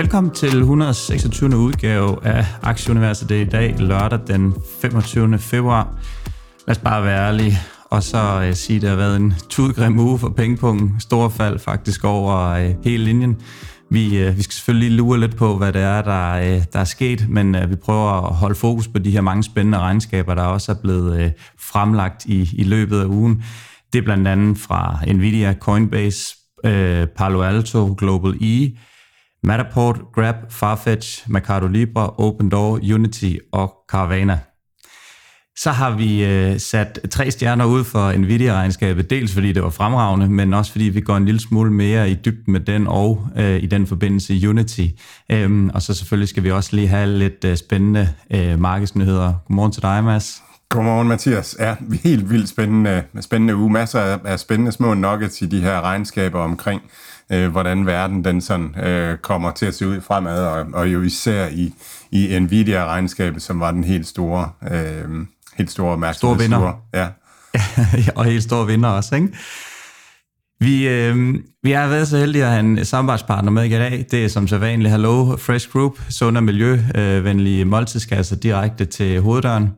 Velkommen til 126. udgave af Aktieuniverset. Det er i dag lørdag den 25. februar. Lad os bare være ærlige og så uh, sige, at det har været en tudgrim uge for pengepunkten. Stor fald faktisk over øh, hele linjen. Vi, øh, vi skal selvfølgelig lure lidt på, hvad det er, der, der er sket, men vi prøver at holde fokus på de her mange spændende regnskaber, der også er blevet fremlagt i, i løbet af ugen. Det er blandt andet fra Nvidia, Coinbase, Palo Alto, Global E, Matterport, Grab, Farfetch, Mercado Libre, Opendoor, Unity og Caravana. Så har vi øh, sat tre stjerner ud for Nvidia-regnskabet, dels fordi det var fremragende, men også fordi vi går en lille smule mere i dybden med den, og øh, i den forbindelse Unity. Øhm, og så selvfølgelig skal vi også lige have lidt øh, spændende øh, markedsnyheder. Godmorgen til dig, Mads. Godmorgen, Mathias. Ja, helt vildt spændende, spændende uge. Masser af, af spændende små nuggets i de her regnskaber omkring, øh, hvordan verden den sådan øh, kommer til at se ud fremad, og, og jo især i, i Nvidia-regnskabet, som var den helt store, øh, helt store opmærksomhed. Store vinder. Ja. og helt store vinder også, ikke? Vi, øh, vi har været så heldige at have en samarbejdspartner med i dag. Det er som så vanligt Hello Fresh Group, sund og miljøvenlige måltidskasser direkte til hoveddøren.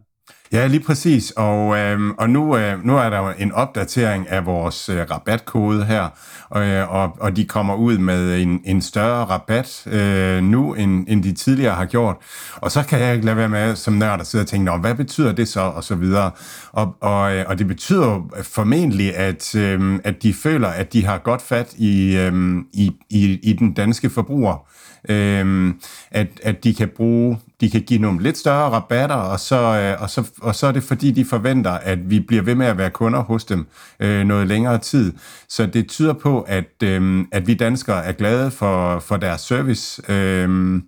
Ja, lige præcis. Og, øh, og nu, øh, nu er der en opdatering af vores øh, rabatkode her, og, øh, og, og de kommer ud med en, en større rabat øh, nu, end, end de tidligere har gjort. Og så kan jeg ikke lade være med som nørd at sidde og tænke, hvad betyder det så, og så videre. Og, og, øh, og det betyder øh, formentlig, at, øh, at de føler, at de har godt fat i, øh, i, i, i den danske forbruger. Øh, at, at de kan bruge de kan give nogle lidt større rabatter, og så, øh, og, så, og så er det fordi, de forventer, at vi bliver ved med at være kunder hos dem øh, noget længere tid. Så det tyder på, at, øh, at vi danskere er glade for, for deres service, øh,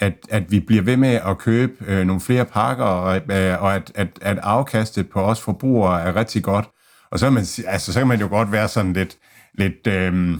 at, at vi bliver ved med at købe øh, nogle flere pakker, og, øh, og at, at, at afkastet på os forbrugere er rigtig godt. Og så, man, altså, så kan man jo godt være sådan lidt, lidt øh,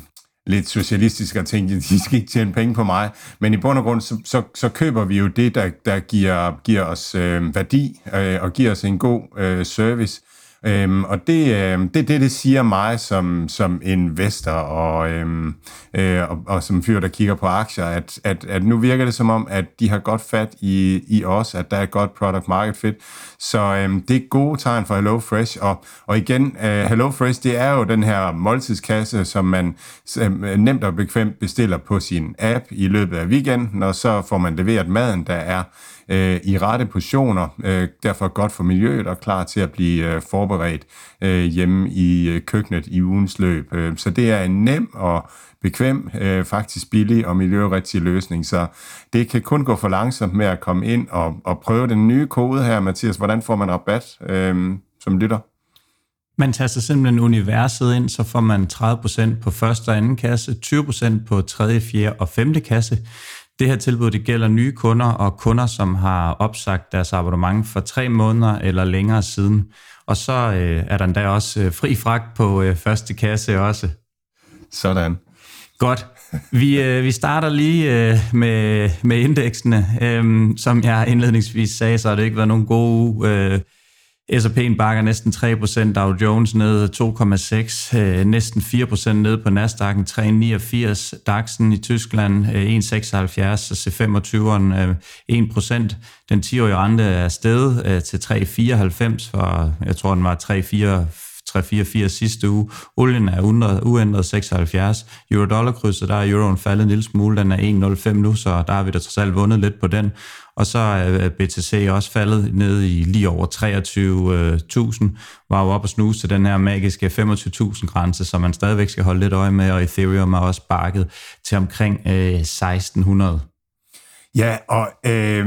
lidt socialistisk og tænke, at de skal ikke tjene penge på mig. Men i bund og grund, så, så, så køber vi jo det, der, der giver, giver os øh, værdi øh, og giver os en god øh, service. Øhm, og det, øh, det det, det siger mig som, som investor og, øhm, øh, og, og som fyr, der kigger på aktier, at, at, at nu virker det som om, at de har godt fat i, i os, at der er et godt product market fit. Så øhm, det er gode tegn for Hello Fresh. Og, og igen, øh, Hello Fresh, det er jo den her måltidskasse, som man øh, nemt og bekvemt bestiller på sin app i løbet af weekenden, og så får man leveret maden, der er øh, i rette positioner, øh, derfor godt for miljøet og klar til at blive øh, forberedt øh, hjemme i øh, køkkenet i ugens løb. Øh, så det er en nem og bekvem, øh, faktisk billig og miljørigtig løsning. Så det kan kun gå for langsomt med at komme ind og, og prøve den nye kode her, Mathias. Hvordan får man rabat øh, som lytter? Man taster simpelthen universet ind, så får man 30% på første og anden kasse, 20% på tredje, fjerde og femte kasse. Det her tilbud det gælder nye kunder og kunder, som har opsagt deres abonnement for tre måneder eller længere siden. Og så øh, er der endda også øh, fri fragt på øh, første kasse også. Sådan. Godt. Vi, øh, vi starter lige øh, med, med indeksene. Øhm, som jeg indledningsvis sagde, så har det ikke været nogen gode øh, S&P'en bakker næsten 3%, Dow Jones ned 2,6%, øh, næsten 4% ned på Nasdaq'en, 3,89%, DAX'en i Tyskland øh, 1,76%, og C25'eren øh, 1%. Den 10-årige rente er steget øh, til 3,94, for jeg tror, den var 3,4 3,44 sidste uge. Olien er uændret, uændret 76. Euro-dollar-krydset, der er euroen faldet en lille smule. Den er 1,05 nu, så der har vi da trods alt vundet lidt på den. Og så er BTC også faldet ned i lige over 23.000, øh, var jo op og snuse til den her magiske 25.000 grænse, som man stadigvæk skal holde lidt øje med, og Ethereum er også bakket til omkring øh, 1600. Ja, og øh,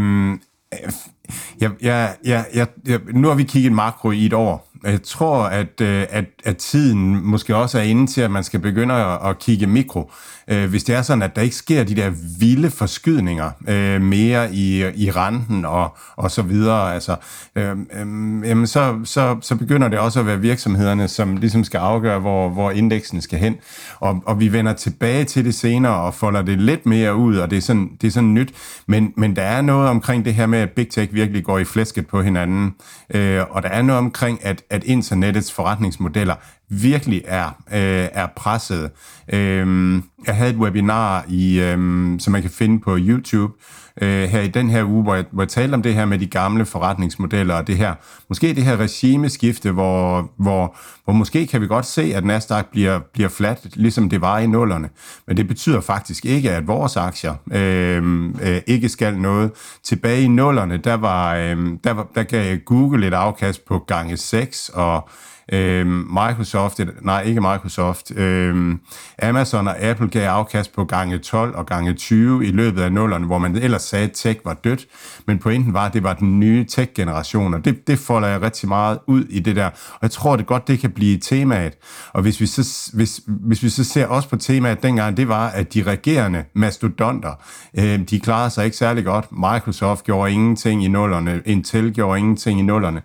ja, ja, ja, ja, nu har vi kigget makro i et år, jeg tror, at, øh, at, at tiden måske også er inde til, at man skal begynde at, at kigge mikro øh, hvis det er sådan, at der ikke sker de der vilde forskydninger øh, mere i, i renten og, og så videre, altså, øh, øh, jamen så, så, så begynder det også at være virksomhederne, som ligesom skal afgøre, hvor, hvor indeksen skal hen. Og, og vi vender tilbage til det senere og folder det lidt mere ud, og det er sådan, det er sådan nyt. Men, men der er noget omkring det her med, at Big Tech virkelig går i flæsket på hinanden. Øh, og der er noget omkring, at, at internettets forretningsmodeller virkelig er, øh, er presset. Øh, jeg havde et webinar, i, øhm, som man kan finde på YouTube, øh, her i den her uge, hvor jeg, hvor jeg talte om det her med de gamle forretningsmodeller, og det her, måske det her regimeskifte, hvor, hvor, hvor måske kan vi godt se, at Nasdaq bliver, bliver flat, ligesom det var i nullerne. Men det betyder faktisk ikke, at vores aktier øh, øh, ikke skal noget. Tilbage i nullerne, der, var, øh, der, var, der gav Google et afkast på gange 6, og Øh, Microsoft, nej ikke Microsoft, øh, Amazon og Apple gav afkast på gange 12 og gange 20 i løbet af nullerne, hvor man ellers sagde, at tech var dødt, men pointen var, at det var den nye tech-generation, og det, det folder jeg rigtig meget ud i det der, og jeg tror det godt, det kan blive temaet, og hvis vi så, hvis, hvis vi så ser også på temaet dengang, det var, at de regerende mastodonter, øh, de klarede sig ikke særlig godt, Microsoft gjorde ingenting i nullerne, Intel gjorde ingenting i nullerne,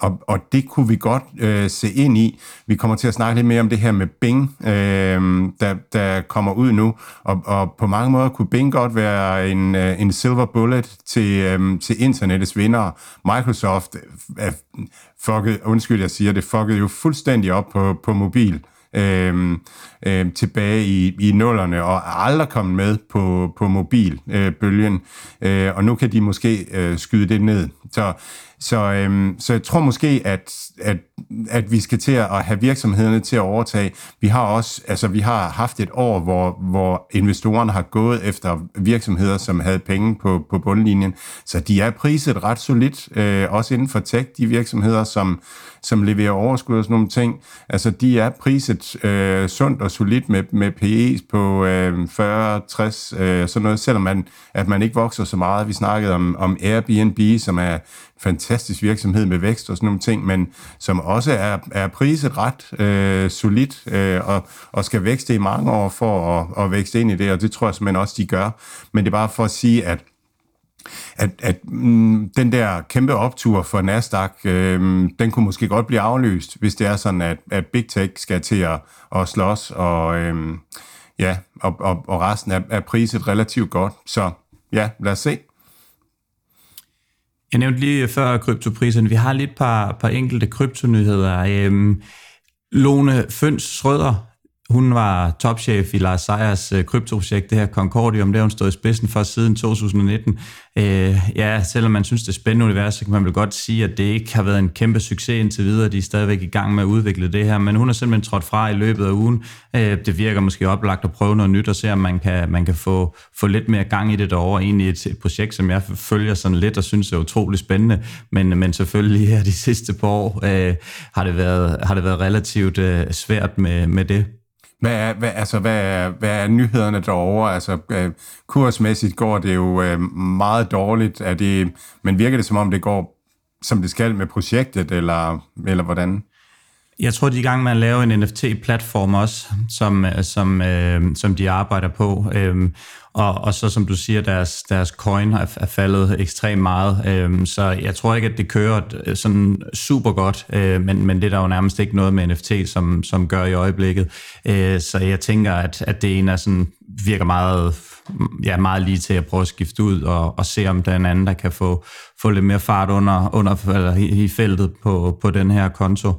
og, og det kunne vi godt øh, se ind i. Vi kommer til at snakke lidt mere om det her med Bing, øh, der, der kommer ud nu. Og, og på mange måder kunne Bing godt være en, øh, en silver bullet til, øh, til internettets vinder. Microsoft øh, er fucket, undskyld jeg siger det, fuckede jo fuldstændig op på, på mobil øh, øh, tilbage i, i nullerne, og er aldrig kommet med på, på mobilbølgen. Øh, øh, og nu kan de måske øh, skyde det ned. Så så, øhm, så jeg tror måske, at, at, at vi skal til at have virksomhederne til at overtage. Vi har også, altså vi har haft et år, hvor, hvor investorerne har gået efter virksomheder, som havde penge på, på bundlinjen. Så de er priset ret solidt, øh, også inden for tech, de virksomheder, som, som leverer overskud og sådan nogle ting. Altså de er priset øh, sundt og solidt med, med PE's på øh, 40, 60, øh, sådan noget, selvom man, at man ikke vokser så meget. Vi snakkede om, om Airbnb, som er fantastisk virksomhed med vækst og sådan nogle ting, men som også er, er priset ret øh, solidt øh, og, og skal vækste i mange år for at, at vækste ind i det, og det tror jeg simpelthen også, de gør. Men det er bare for at sige, at at, at mm, den der kæmpe optur for Nasdaq, øh, den kunne måske godt blive aflyst, hvis det er sådan, at, at Big Tech skal til at, at slås, og, øh, ja, og, og, og resten er, er priset relativt godt. Så ja, lad os se. Jeg nævnte lige før kryptopriserne. Vi har lidt par, par enkelte kryptonyheder. Øhm, Lone Føns Schrøder, hun var topchef i Lars Seiers øh, kryptoprojekt, det her Concordium, det har hun stået i spidsen for siden 2019. Øh, ja, selvom man synes, det er spændende univers, så kan man vel godt sige, at det ikke har været en kæmpe succes indtil videre. De er stadigvæk i gang med at udvikle det her, men hun har simpelthen trådt fra i løbet af ugen. Øh, det virker måske oplagt at prøve noget nyt og se, om man kan, man kan få, få lidt mere gang i det derovre. Egentlig et, et projekt, som jeg følger sådan lidt og synes er utrolig spændende, men, men selvfølgelig her de sidste par år øh, har, det været, har det været relativt øh, svært med, med det. Hvad er, hvad, altså, hvad, er, hvad er nyhederne derovre? Altså, øh, kursmæssigt går det jo øh, meget dårligt. Er det, men virker det som om, det går som det skal med projektet, eller, eller hvordan? Jeg tror, de er i gang med at lave en NFT-platform også, som, øh, som, øh, som de arbejder på. Øh, og, og så som du siger, deres, deres coin er, er faldet ekstremt meget. Øh, så jeg tror ikke, at det kører øh, sådan super godt, øh, men, men det er der jo nærmest ikke noget med NFT, som, som gør i øjeblikket. Øh, så jeg tænker, at, at det ene er sådan, virker meget, ja, meget lige til at prøve at skifte ud og, og se, om der er en anden, der kan få, få lidt mere fart under, under eller i, i feltet på, på den her konto.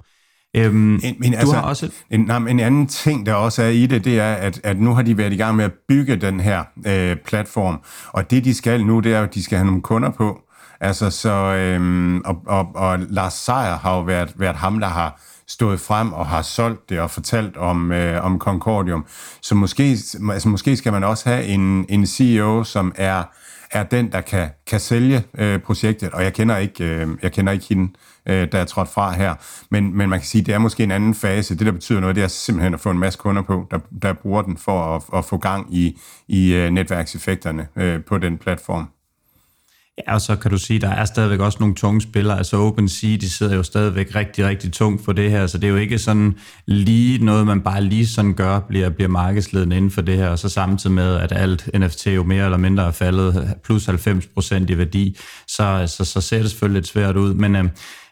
Øhm, en, men, altså, du har også... En, nej, en anden ting, der også er i det, det er, at, at nu har de været i gang med at bygge den her øh, platform, og det de skal nu, det er, at de skal have nogle kunder på. Altså, så, øhm, og, og, og Lars Seier har jo været, været ham, der har stået frem og har solgt det og fortalt om, øh, om Concordium. Så måske, altså, måske skal man også have en, en CEO, som er, er den, der kan, kan sælge øh, projektet, og jeg kender ikke, øh, jeg kender ikke hende øh, øh, der er trådt fra her. Men, men man kan sige, det er måske en anden fase. Det, der betyder noget, det er simpelthen at få en masse kunder på, der, der bruger den for at, at få gang i, i uh, netværkseffekterne øh, på den platform. Ja, og så kan du sige, der er stadigvæk også nogle tunge spillere. Altså OpenSea, de sidder jo stadigvæk rigtig, rigtig tungt for det her, så det er jo ikke sådan lige noget, man bare lige sådan gør, bliver, bliver markedsledende inden for det her, og så samtidig med, at alt NFT jo mere eller mindre er faldet plus 90 procent i værdi, så, så, så ser det selvfølgelig lidt svært ud. Men øh,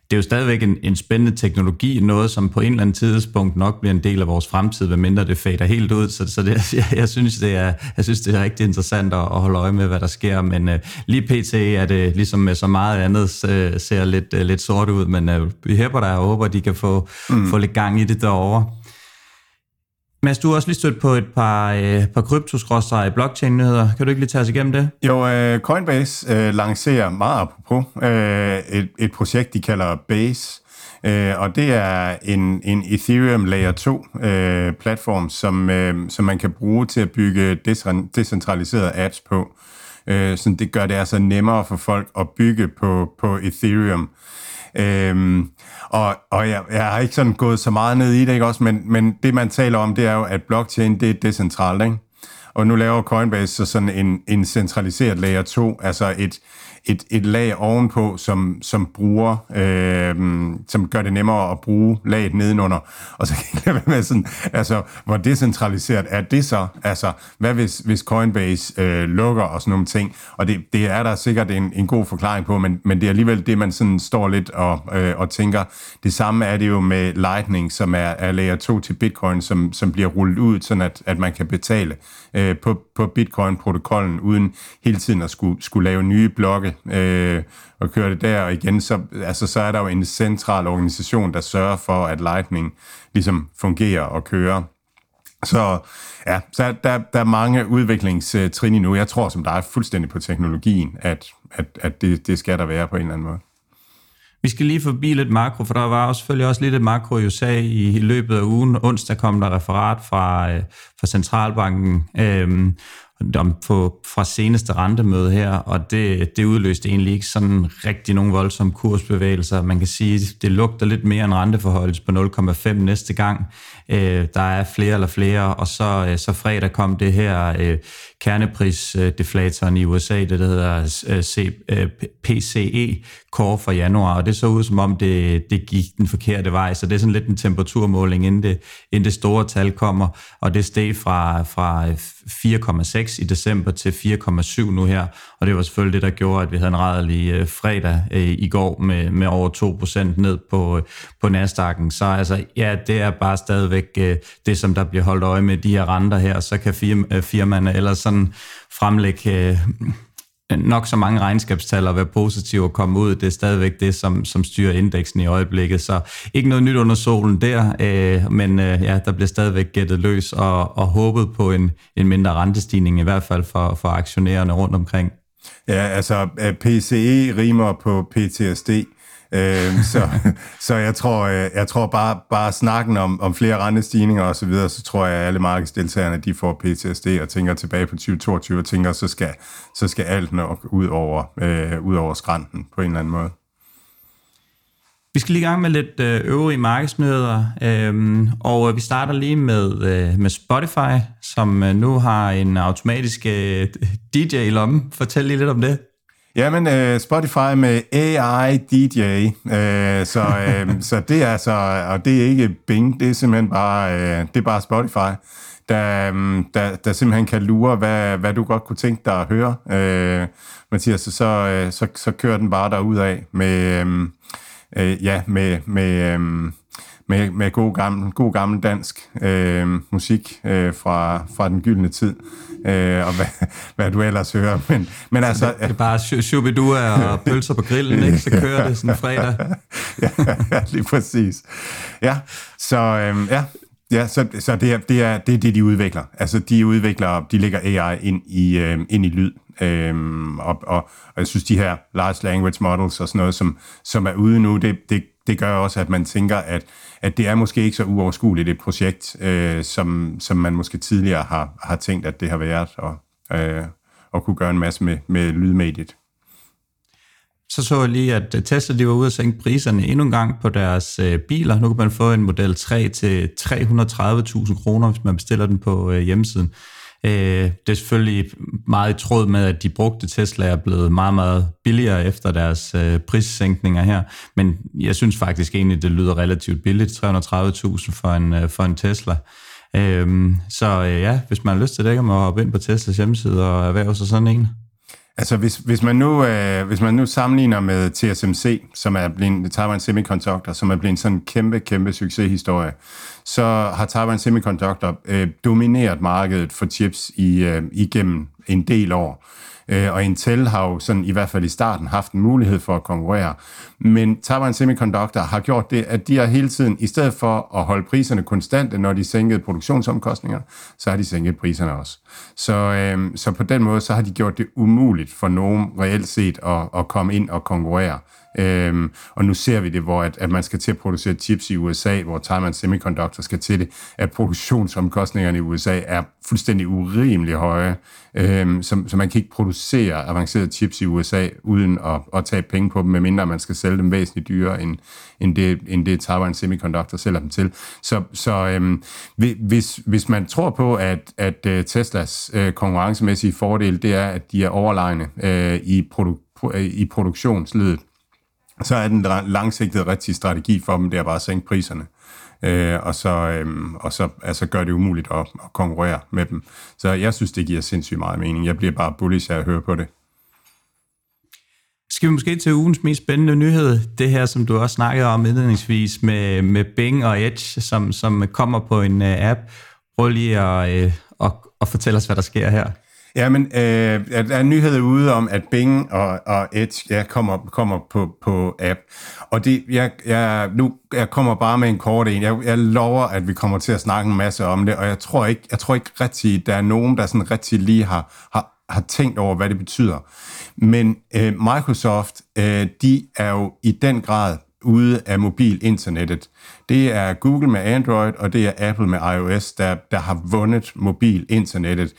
det er jo stadigvæk en, en spændende teknologi, noget som på en eller anden tidspunkt nok bliver en del af vores fremtid, hvad mindre det fader helt ud. Så, så det, jeg, jeg, synes, det er, jeg synes, det er rigtig interessant at, at holde øje med, hvad der sker. Men uh, lige pt. er det ligesom med så meget andet, uh, ser lidt, uh, lidt sort ud, men uh, vi hæpper der og håber, at de kan få, mm. få lidt gang i det derovre. Mads, du har også lige stødt på et par, øh, par kryptoskrådstræk blockchain-nyheder. Kan du ikke lige tage os igennem det? Jo, øh, Coinbase øh, lancerer meget apropos øh, et, et projekt, de kalder Base, øh, og det er en, en Ethereum Layer 2 øh, platform, som, øh, som man kan bruge til at bygge decentraliserede apps på. Øh, så det gør det altså nemmere for folk at bygge på, på Ethereum. Øhm, og og jeg, jeg har ikke sådan gået så meget ned i det, ikke også? Men, men det, man taler om, det er jo, at blockchain, det er decentralt, ikke? Og nu laver Coinbase så sådan en, en centraliseret layer 2, altså et, et, et lag ovenpå, som, som bruger, øh, som gør det nemmere at bruge laget nedenunder. Og så kan jeg med sådan, altså, hvor decentraliseret er det så? Altså, hvad hvis, hvis Coinbase øh, lukker og sådan nogle ting? Og det, det er der sikkert en, en god forklaring på, men, men det er alligevel det, man sådan står lidt og, øh, og tænker. Det samme er det jo med Lightning, som er, er layer 2 til Bitcoin, som, som bliver rullet ud, sådan at, at man kan betale øh, på, på Bitcoin-protokollen, uden hele tiden at skulle, skulle lave nye blokke øh, og kører det der. Og igen, så, altså, så er der jo en central organisation, der sørger for, at Lightning ligesom fungerer og kører. Så ja, så der, der er mange udviklingstrin nu. Jeg tror, som der er fuldstændig på teknologien, at, at, at det, det skal der være på en eller anden måde. Vi skal lige forbi lidt makro, for der var også selvfølgelig også lidt et makro i USA i, i løbet af ugen. Onsdag kom der referat fra, øh, fra Centralbanken, øh, på, fra seneste rentemøde her, og det, det udløste egentlig ikke sådan rigtig nogen voldsomme kursbevægelser. Man kan sige, det lugter lidt mere en renteforholdelse på 0,5 næste gang. Øh, der er flere eller flere, og så, øh, så fredag kom det her øh, kerneprisdeflatoren i USA, det der hedder øh, C, øh, PCE Core for januar, og det så ud som om det, det gik den forkerte vej, så det er sådan lidt en temperaturmåling, inden det, inden det store tal kommer, og det steg fra, fra 4,6 i december til 4,7 nu her, og det var selvfølgelig det, der gjorde, at vi havde en rædderlig øh, fredag øh, i går med, med over 2% ned på, øh, på Nasdaq'en. Så altså, ja, det er bare stadigvæk det, som der bliver holdt øje med de her renter her, så kan firmaerne eller sådan fremlægge... Øh, nok så mange regnskabstal og være positive og komme ud. Det er stadigvæk det, som, som styrer indeksen i øjeblikket. Så ikke noget nyt under solen der, øh, men øh, ja, der bliver stadigvæk gættet løs og, og håbet på en, en mindre rentestigning, i hvert fald for, for aktionærerne rundt omkring. Ja, altså øh, PCE rimer på PTSD. Øh, så, så jeg tror, øh, jeg tror bare, bare snakken om, om flere rentestigninger og så videre, så tror jeg, at alle markedsdeltagerne, de får PTSD og tænker tilbage på 2022 og tænker, så skal, så skal alt nok ud over, øh, ud over skrænten på en eller anden måde. Vi skal lige i gang med lidt øh, øvrige markedsnyheder, øhm, og øh, vi starter lige med, øh, med Spotify, som nu har en automatisk øh, DJ i lommen. Fortæl lige lidt om det. Jamen, uh, Spotify med AI DJ, øh, så, uh, så det er altså, og det er ikke Bing, det er simpelthen bare, uh, det er bare Spotify, der, um, der, der simpelthen kan lure, hvad, hvad du godt kunne tænke dig at høre, uh, Mathias, så, så, så, så kører den bare af med, um, uh, ja, med, med, um, med, med god, gammel, god gammel dansk uh, musik uh, fra, fra den gyldne tid øh, og hvad, hvad du ellers hører. Men, men altså, det, det er bare shubidua og pølser på grillen, ikke? så kører det sådan fredag. ja, ja, lige præcis. Ja, så øh, ja, Ja, så, så det, er, det, er, det er det, de udvikler. Altså, de udvikler, de lægger AI ind i, øh, ind i lyd. Øhm, og, og, og jeg synes, de her large language models og sådan noget, som, som er ude nu, det, det, det gør også, at man tænker, at, at det er måske ikke så uoverskueligt et projekt, øh, som, som man måske tidligere har, har tænkt, at det har været, og, øh, og kunne gøre en masse med, med lydmediet. Så så jeg lige, at Tesla de var ude og sænke priserne endnu en gang på deres øh, biler. Nu kan man få en Model 3 til 330.000 kroner, hvis man bestiller den på øh, hjemmesiden. Øh, det er selvfølgelig meget i tråd med, at de brugte Tesla er blevet meget, meget billigere efter deres øh, prissænkninger her, men jeg synes faktisk egentlig, det lyder relativt billigt, 330.000 for en, øh, for en Tesla. Øhm, så øh, ja, hvis man har lyst til det, kan man hoppe ind på Teslas hjemmeside og erhverve sig sådan en. Altså hvis, hvis, man nu, øh, hvis man nu sammenligner med TSMC, som er blevet Taiwan Semiconductor, som er blevet sådan en kæmpe, kæmpe succeshistorie, så har Taiwan Semiconductor øh, domineret markedet for chips i, øh, igennem en del år. Øh, og Intel har jo sådan i hvert fald i starten haft en mulighed for at konkurrere. Men Taiwan Semiconductor har gjort det, at de har hele tiden, i stedet for at holde priserne konstante, når de sænkede produktionsomkostninger, så har de sænket priserne også. Så, øh, så på den måde, så har de gjort det umuligt for nogen reelt set at, at komme ind og konkurrere. Øhm, og nu ser vi det, hvor at, at man skal til at producere chips i USA, hvor Taiwan Semiconductor skal til det, at produktionsomkostningerne i USA er fuldstændig urimelig høje, øhm, så, så man kan ikke producere avancerede chips i USA uden at, at tage penge på dem, medmindre man skal sælge dem væsentligt dyrere, end, end, det, end det Taiwan Semiconductor sælger dem til. Så, så øhm, hvis, hvis man tror på, at, at øh, Teslas øh, konkurrencemæssige fordel, det er, at de er overlegne øh, i, produ- i produktionsledet, så er den langsigtede rigtige strategi for dem, det er bare at sænke priserne. Øh, og så, øh, og så altså gør det umuligt at, at konkurrere med dem. Så jeg synes, det giver sindssygt meget mening. Jeg bliver bare bullish af at høre på det. Skal vi måske til ugens mest spændende nyhed, det her, som du også snakkede om indledningsvis med, med Bing og Edge, som, som kommer på en uh, app. Prøv lige at, uh, at, at fortælle os, hvad der sker her. Ja, men øh, der er nyheder ude om, at Bing og, og Edge ja, kommer, kommer på, på app. Og det, jeg, jeg, nu, jeg kommer bare med en kort en. Jeg, jeg lover, at vi kommer til at snakke en masse om det, og jeg tror ikke, jeg tror ikke rigtig, der er nogen, der sådan rigtig lige har, har, har tænkt over, hvad det betyder. Men øh, Microsoft, øh, de er jo i den grad ude af mobilinternettet. Det er Google med Android, og det er Apple med iOS, der, der har vundet mobilinternettet.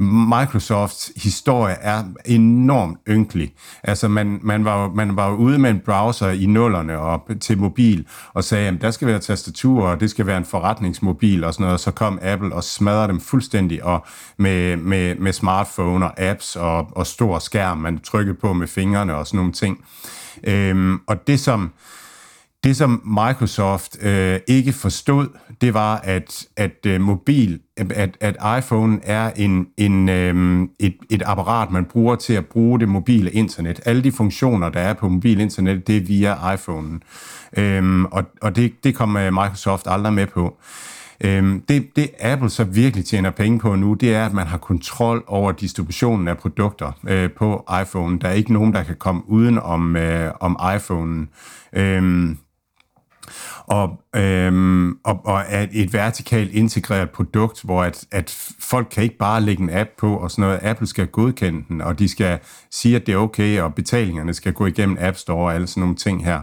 Microsofts historie er enormt ynkelig. Altså, man, man, var, man var ude med en browser i nullerne og til mobil, og sagde, at der skal være tastatur, og det skal være en forretningsmobil og sådan noget, og så kom Apple og smadrede dem fuldstændig og med, med, med smartphone og apps og, og stor skærm, man trykkede på med fingrene og sådan nogle ting. Øhm, og det som det, som Microsoft øh, ikke forstod, det var, at, at øh, mobil, at, at iPhone er en, en, øh, et, et apparat, man bruger til at bruge det mobile internet. Alle de funktioner, der er på mobil internet, det er via iPhone. Øh, og og det, det kom øh, Microsoft aldrig med på. Øhm, det, det Apple så virkelig tjener penge på nu, det er, at man har kontrol over distributionen af produkter øh, på iPhone. Der er ikke nogen, der kan komme uden om, øh, om iPhone. Øhm, og, øhm, og, og er et vertikalt integreret produkt, hvor at, at folk kan ikke bare lægge en app på og sådan noget. Apple skal godkende den, og de skal sige, at det er okay, og betalingerne skal gå igennem App Store og alle sådan nogle ting her.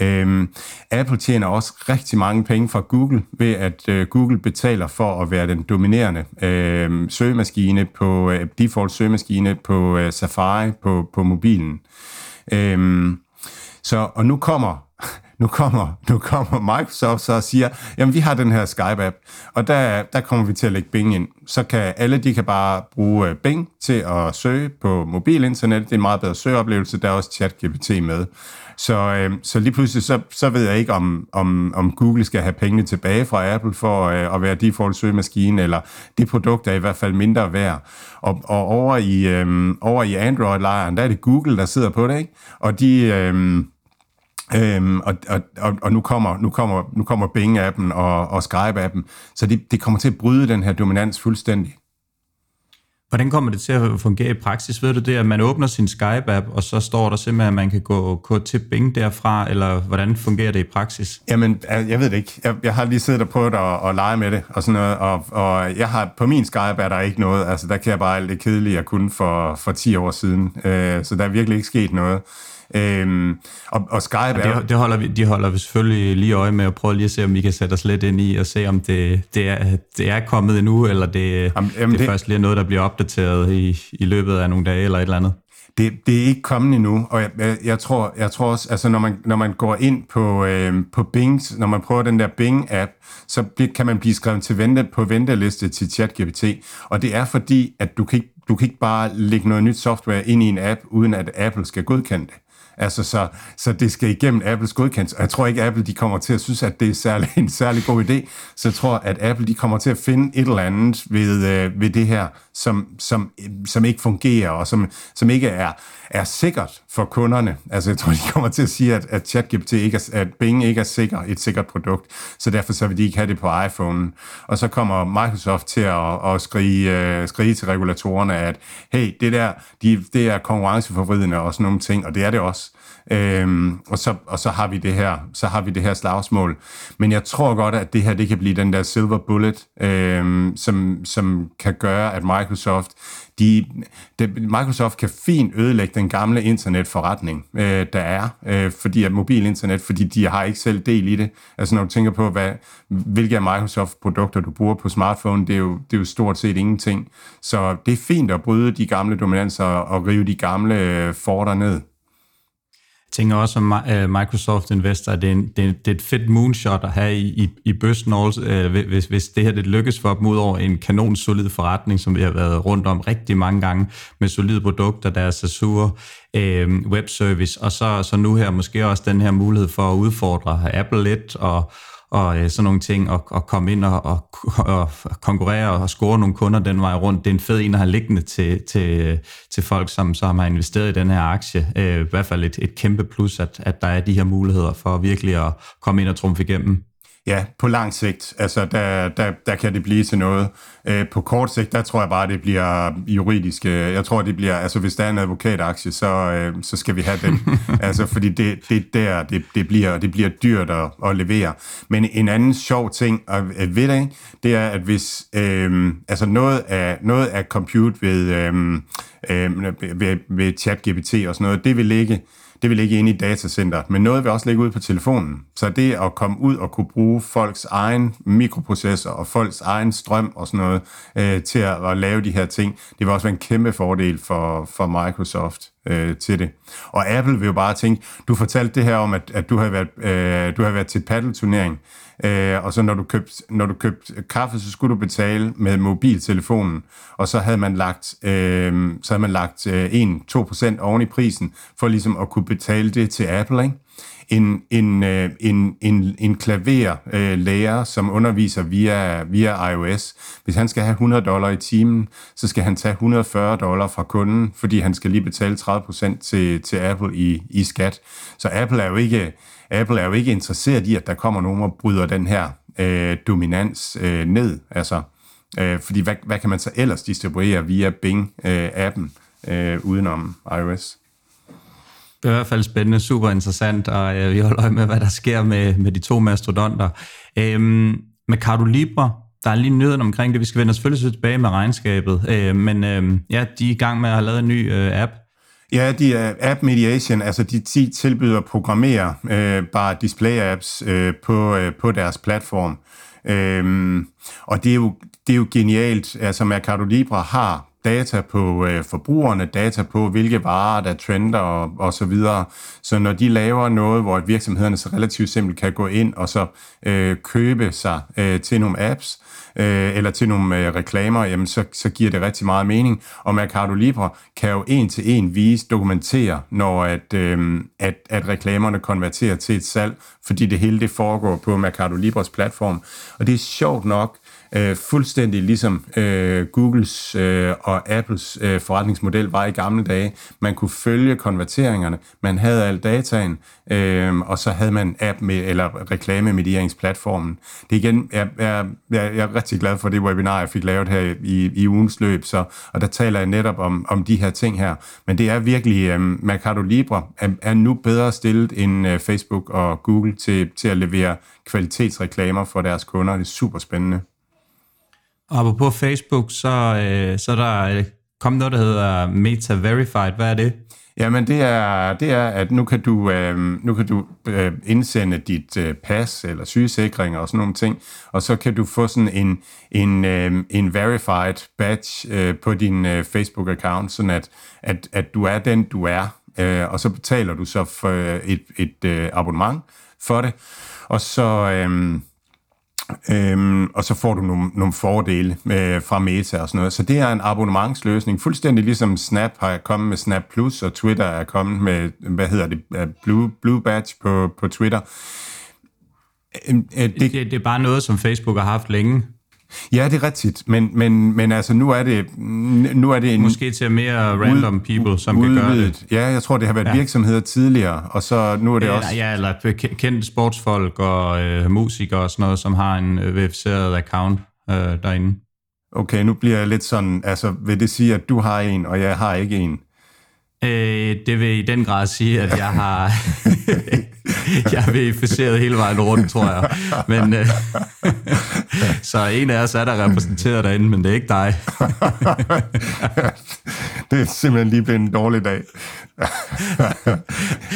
Øhm, Apple tjener også rigtig mange penge fra Google ved, at øh, Google betaler for at være den dominerende øh, søgemaskine på øh, default søgemaskine på øh, Safari på, på mobilen. Øhm, så og nu kommer nu kommer, nu kommer Microsoft så og siger, jamen vi har den her Skype-app, og der, der kommer vi til at lægge Bing ind. Så kan alle, de kan bare bruge øh, Bing til at søge på mobilinternet. Det er en meget bedre søgeoplevelse. Der er også ChatGPT med. Så, øh, så lige pludselig, så, så ved jeg ikke, om, om, om Google skal have pengene tilbage fra Apple for øh, at være default søgemaskine, eller det produkt er i hvert fald mindre værd. Og, og over i, øh, over i Android-lejren, der er det Google, der sidder på det, ikke? Og de... Øh, Øhm, og, og, og, og nu kommer, nu kommer, nu kommer Bing-appen og, og Skype-appen, så det, det kommer til at bryde den her dominans fuldstændig. Hvordan kommer det til at fungere i praksis? Ved du det, at man åbner sin Skype-app, og så står der simpelthen, at man kan gå, gå til Bing derfra, eller hvordan fungerer det i praksis? Jamen, jeg ved det ikke. Jeg, jeg har lige siddet og prøvet at, at lege med det, og sådan noget, og, og jeg har, på min Skype er der ikke noget, altså der kan jeg bare alt det kedelige, jeg kunne for, for 10 år siden, øh, så der er virkelig ikke sket noget. Øhm, og, og Skype ja, det, det holder vi, de holder vi selvfølgelig lige øje med at prøve lige at se, om vi kan sætte os lidt ind i og se, om det, det, er, det er kommet endnu, eller det, jamen, jamen det, det først lige er noget, der bliver opdateret i, i løbet af nogle dage eller et eller andet. det, det er ikke kommet endnu, og jeg, jeg, jeg, tror, jeg tror også, altså når man, når man går ind på, øh, på Bing, når man prøver den der Bing-app, så kan man blive skrevet til vente, på venteliste til ChatGPT, og det er fordi, at du kan ikke, du kan ikke bare lægge noget nyt software ind i en app, uden at Apple skal godkende det. Altså, så, så det skal igennem Apples godkendelse. Jeg tror ikke, at Apple de kommer til at synes, at det er særlig, en særlig god idé. Så jeg tror, at Apple de kommer til at finde et eller andet ved, øh, ved det her, som, som, som ikke fungerer, og som, som ikke er, er sikkert for kunderne. Altså, jeg tror, de kommer til at sige, at, at ChatGPT ikke er, at Bing ikke er sikker, et sikkert produkt, så derfor så vil de ikke have det på iPhone. Og så kommer Microsoft til at, at skrige, uh, skrige til regulatorerne, at hey, det der, de, det er konkurrenceforvridende og sådan nogle ting, og det er det også. Øhm, og, så, og så har vi det her, så har vi det her slagsmål. Men jeg tror godt, at det her det kan blive den der silver bullet, øhm, som, som kan gøre, at Microsoft de, de, Microsoft kan fint ødelægge den gamle internetforretning, øh, der er, øh, fordi at mobil internet, fordi de har ikke selv del i det. Altså når du tænker på, hvad, hvilke af Microsoft-produkter du bruger på smartphone, det er, jo, det er jo stort set ingenting. Så det er fint at bryde de gamle dominanser og rive de gamle øh, forter ned tænker også som øh, Microsoft Investor, det er, en, det, er, det er et fedt moonshot at have i, i, i bøssen også, øh, hvis, hvis det her det lykkes for dem ud over en kanonsolid forretning, som vi har været rundt om rigtig mange gange, med solide produkter, der er Azure øh, webservice, og så, så nu her måske også den her mulighed for at udfordre Apple lidt, og, og øh, sådan nogle ting, og, og komme ind og, og, og konkurrere og score nogle kunder den vej rundt. Det er en fed en at have liggende til, til, øh, til folk, som, som har investeret i den her aktie. Øh, I hvert fald et, et kæmpe plus, at, at der er de her muligheder for virkelig at komme ind og trumfe igennem. Ja, på lang sigt, altså der, der, der kan det blive til noget. Øh, på kort sigt, der tror jeg bare, det bliver juridisk. Øh, jeg tror, det bliver, altså hvis der er en advokataktie, så, øh, så skal vi have den. altså fordi det, det der, det, det, bliver, det bliver dyrt at, at levere. Men en anden sjov ting at ved det, det er, at hvis øh, altså noget af, noget af compute ved, øh, øh, ved, ved ChatGPT og sådan noget, det vil ligge det vil ligge inde i datacenteret, men noget vil også ligge ud på telefonen. Så det at komme ud og kunne bruge folks egen mikroprocessor og folks egen strøm og sådan noget øh, til at, at lave de her ting, det vil også være en kæmpe fordel for, for Microsoft øh, til det. Og Apple vil jo bare tænke, du fortalte det her om, at, at du har været, øh, du har været til paddelturnering, øh, og så når du, købte, når du købte kaffe, så skulle du betale med mobiltelefonen, og så havde man lagt, øh, så havde man lagt øh, 1-2% oven i prisen, for ligesom at kunne betale det til Apple, ikke? En, en, en, en, en klaverlærer, som underviser via, via iOS, hvis han skal have 100 dollar i timen, så skal han tage 140 dollar fra kunden, fordi han skal lige betale 30% til, til Apple i, i skat. Så Apple er jo ikke, Apple er jo ikke interesseret i, at der kommer nogen og bryder den her øh, dominans øh, ned. Altså, øh, fordi hvad, hvad kan man så ellers distribuere via Bing-appen øh, øh, udenom iOS? Det er i hvert fald spændende, super interessant, og øh, vi holder øje med, hvad der sker med, med de to mastodonter. Øhm, med Cardo Libre, der er lige nyheden omkring det. Vi skal vende os selvfølgelig tilbage med regnskabet, øh, men øh, ja, de er i gang med at have lavet en ny øh, app. Ja, de er app mediation, altså de 10 tilbyder at programmere øh, bare display apps øh, på, øh, på deres platform. Øhm, og det er, jo, det er jo genialt, altså Mercado Libre har data på øh, forbrugerne, data på, hvilke varer der trender og, og så videre. Så når de laver noget, hvor virksomhederne så relativt simpelt kan gå ind og så øh, købe sig øh, til nogle apps, øh, eller til nogle øh, reklamer, jamen så, så giver det rigtig meget mening. Og Mercado Libre kan jo en til en vise, dokumentere, når at, øh, at, at reklamerne konverterer til et salg, fordi det hele det foregår på Mercado Libres platform. Og det er sjovt nok, øh, fuldstændig ligesom øh, Googles øh, og Apples øh, forretningsmodel var i gamle dage. Man kunne følge konverteringerne, man havde al dataen, øh, og så havde man app med, eller reklamemedieringsplatformen. Det igen, jeg, jeg, jeg, jeg er rigtig glad for det webinar, jeg fik lavet her i, i ugens løb, så, og der taler jeg netop om, om de her ting her. Men det er virkelig, øh, Mercado Libre er, er nu bedre stillet end øh, Facebook og Google til, til at levere kvalitetsreklamer for deres kunder. Det er super spændende. Og på Facebook, så, øh, så er der øh, kommet noget, der hedder Meta Verified. Hvad er det? Jamen, det er, det er, at nu kan du, øh, nu kan du øh, indsende dit øh, pas eller sygesikring og sådan nogle ting, og så kan du få sådan en, en, øh, en verified badge øh, på din øh, Facebook-account, sådan at, at, at du er den, du er, øh, og så betaler du så for et, et øh, abonnement for det, og så... Øh, Øhm, og så får du nogle, nogle fordele øh, fra Meta og sådan noget. Så det er en abonnementsløsning, fuldstændig ligesom Snap har kommet med Snap Plus, og Twitter er kommet med, hvad hedder det, øh, Blue, Blue Badge på, på Twitter. Øhm, øh, det, det, det er bare noget, som Facebook har haft længe. Ja, det er rigtigt, men, men, men altså nu er det nu er det en måske til mere random people som udvidet. kan gøre det. Ja, jeg tror det har været ja. virksomheder tidligere, og så nu er det ja, også ja, eller kendte sportsfolk og øh, musikere og sådan noget, som har en øh, verificeret account øh, derinde. Okay, nu bliver jeg lidt sådan, altså vil det sige at du har en og jeg har ikke en? Øh, det vil i den grad sige, at jeg har jeg er verificeret hele vejen rundt, tror jeg. Men, øh, så en af os er der repræsenteret derinde, men det er ikke dig. det er simpelthen lige blevet en dårlig dag.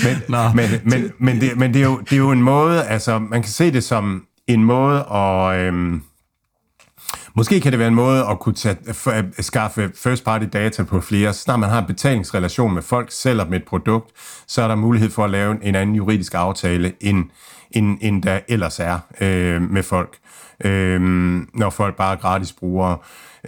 men, Nå. men, men, men, det, men det, er jo, det er jo en måde, altså man kan se det som en måde at... Øhm, Måske kan det være en måde at kunne tage, f- øh, skaffe first party data på flere. Så når man har en betalingsrelation med folk, sælger dem et produkt, så er der mulighed for at lave en anden juridisk aftale, end, end, end der ellers er øh, med folk, øh, når folk bare er gratis brugere.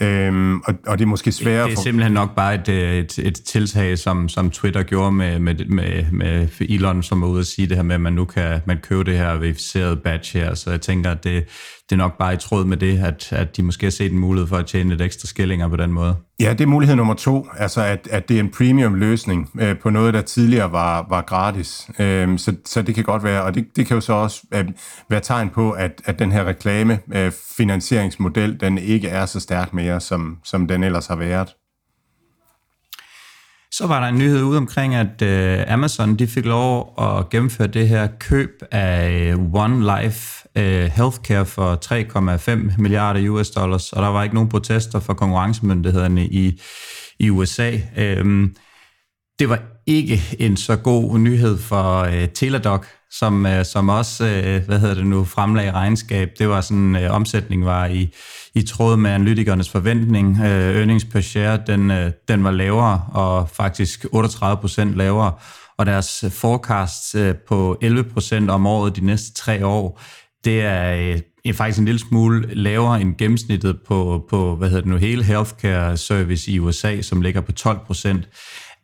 Øhm, og, og det er måske sværere... Det er simpelthen nok bare et, et, et tiltag, som, som Twitter gjorde med, med, med, med Elon, som var ude at sige det her med, at man nu kan man købe det her verificerede badge her. Så jeg tænker, at det, det er nok bare i tråd med det, at, at de måske har set en mulighed for at tjene lidt ekstra skillinger på den måde. Ja, det er mulighed nummer to, altså at, at det er en premium løsning øh, på noget, der tidligere var, var gratis. Øh, så, så det kan godt være, og det, det kan jo så også øh, være tegn på, at, at den her reklame øh, finansieringsmodel, den ikke er så stærk mere, som, som den ellers har været. Så var der en nyhed ud omkring, at øh, Amazon de fik lov at gennemføre det her køb af øh, One Life øh, Healthcare for 3,5 milliarder US dollars, og der var ikke nogen protester fra konkurrencemyndighederne i, i USA. Øh, det var ikke en så god nyhed for øh, Teladoc, som, øh, som også øh, hvad hedder det nu, fremlagde regnskab. Det var sådan, øh, omsætningen var i i tråd med analytikernes forventning. Øh, earnings per share, den, øh, den var lavere, og faktisk 38 procent lavere, og deres forecast øh, på 11 procent om året de næste tre år, det er er faktisk en lille smule lavere end gennemsnittet på, på hvad hedder det nu, hele healthcare service i USA, som ligger på 12 procent.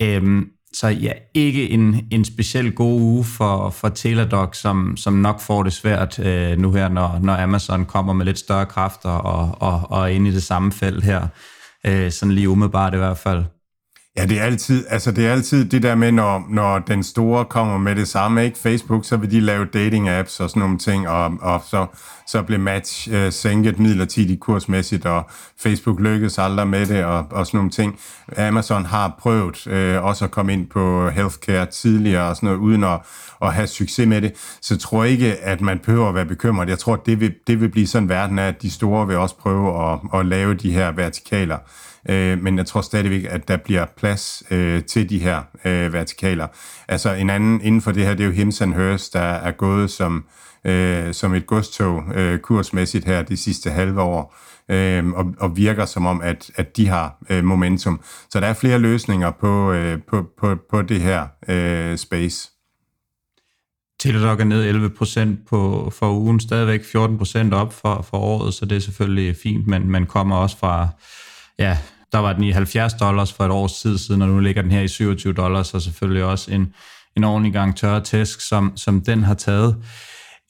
Øhm, så ja, ikke en, en speciel god uge for, for Teladoc, som, som nok får det svært øh, nu her, når, når Amazon kommer med lidt større kræfter og, og, og er inde i det samme felt her. Øh, sådan lige umiddelbart i hvert fald. Ja, det er altid, altså det er altid det der med, når, når den store kommer med det samme, ikke? Facebook, så vil de lave dating apps og sådan nogle ting, og, og så, så bliver match øh, sænket midlertidigt kursmæssigt, og Facebook lykkes aldrig med det, og, og sådan nogle ting. Amazon har prøvet øh, også at komme ind på healthcare tidligere, og sådan noget, uden at, at have succes med det. Så jeg tror ikke, at man behøver at være bekymret. Jeg tror, det vil, det vil blive sådan verden af, at de store vil også prøve at, at lave de her vertikaler øh, men jeg tror stadigvæk, at der bliver plads øh, til de her øh, vertikaler. Altså en anden inden for det her, det er jo Hims Hers, der er gået som, øh, som et godstog øh, kursmæssigt her de sidste halve år, øh, og, og virker som om, at, at de har øh, momentum. Så der er flere løsninger på, øh, på, på, på det her øh, space. Teladoc er ned 11% på, for ugen, stadigvæk 14% op for, for året, så det er selvfølgelig fint, men man kommer også fra ja, der var den i 70 dollars for et års tid siden, og nu ligger den her i 27 dollars, og selvfølgelig også en, en ordentlig gang tørre tæsk, som, som den har taget.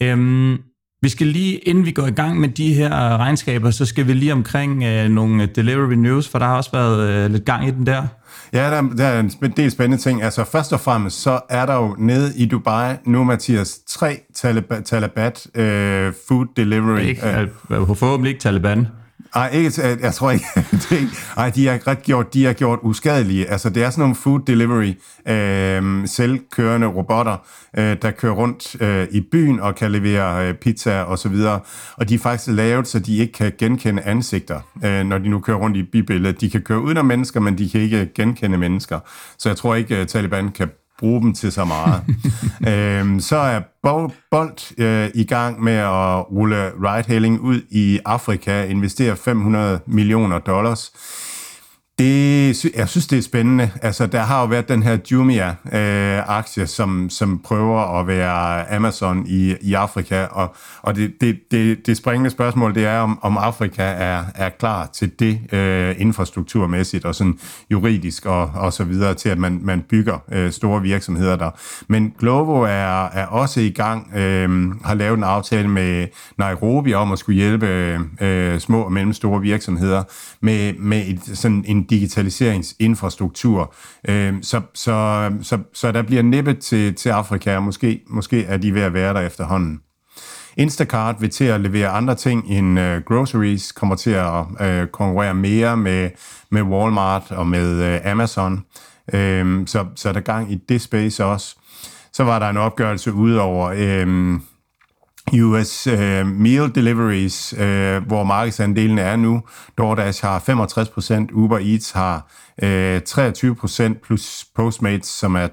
Øhm, vi skal lige, inden vi går i gang med de her regnskaber, så skal vi lige omkring øh, nogle delivery news, for der har også været øh, lidt gang i den der. Ja, der, der er en del spændende ting. Altså først og fremmest, så er der jo nede i Dubai nu, Mathias, tre Talibat, Talibat øh, food delivery. Ikke, øh, forhåbentlig ikke Taliban. Ej, ikke, jeg tror ikke, det, ej, de er ret gjort, de er gjort uskadelige. Altså, det er sådan nogle food delivery, øh, selvkørende robotter, øh, der kører rundt øh, i byen og kan levere øh, pizza og så videre. Og de er faktisk lavet, så de ikke kan genkende ansigter, øh, når de nu kører rundt i bybilledet. De kan køre udenom mennesker, men de kan ikke genkende mennesker. Så jeg tror ikke, øh, Taliban kan bruge dem til så meget. øhm, så er Bolt øh, i gang med at rulle ride-hailing ud i Afrika, investere 500 millioner dollars det, jeg synes, det er spændende. Altså, der har jo været den her Jumia-aktie, øh, som, som prøver at være Amazon i, i Afrika, og, og det, det, det, det springende spørgsmål, det er, om, om Afrika er, er klar til det øh, infrastrukturmæssigt og sådan juridisk og, og så videre, til at man, man bygger øh, store virksomheder der. Men Glovo er, er også i gang, øh, har lavet en aftale med Nairobi om at skulle hjælpe øh, små og mellemstore virksomheder med, med et, sådan en digitaliseringsinfrastruktur. Øh, så, så, så, så der bliver nippet til, til Afrika, og måske, måske er de ved at være der efterhånden. Instacart vil til at levere andre ting end uh, groceries, kommer til at uh, konkurrere mere med, med Walmart og med uh, Amazon. Uh, så, så er der gang i det space også. Så var der en opgørelse ud over uh, øhm, US øh, Meal Deliveries, øh, hvor markedsandelen er nu. DoorDash har 65%, Uber Eats har øh, 23%, plus Postmates, som er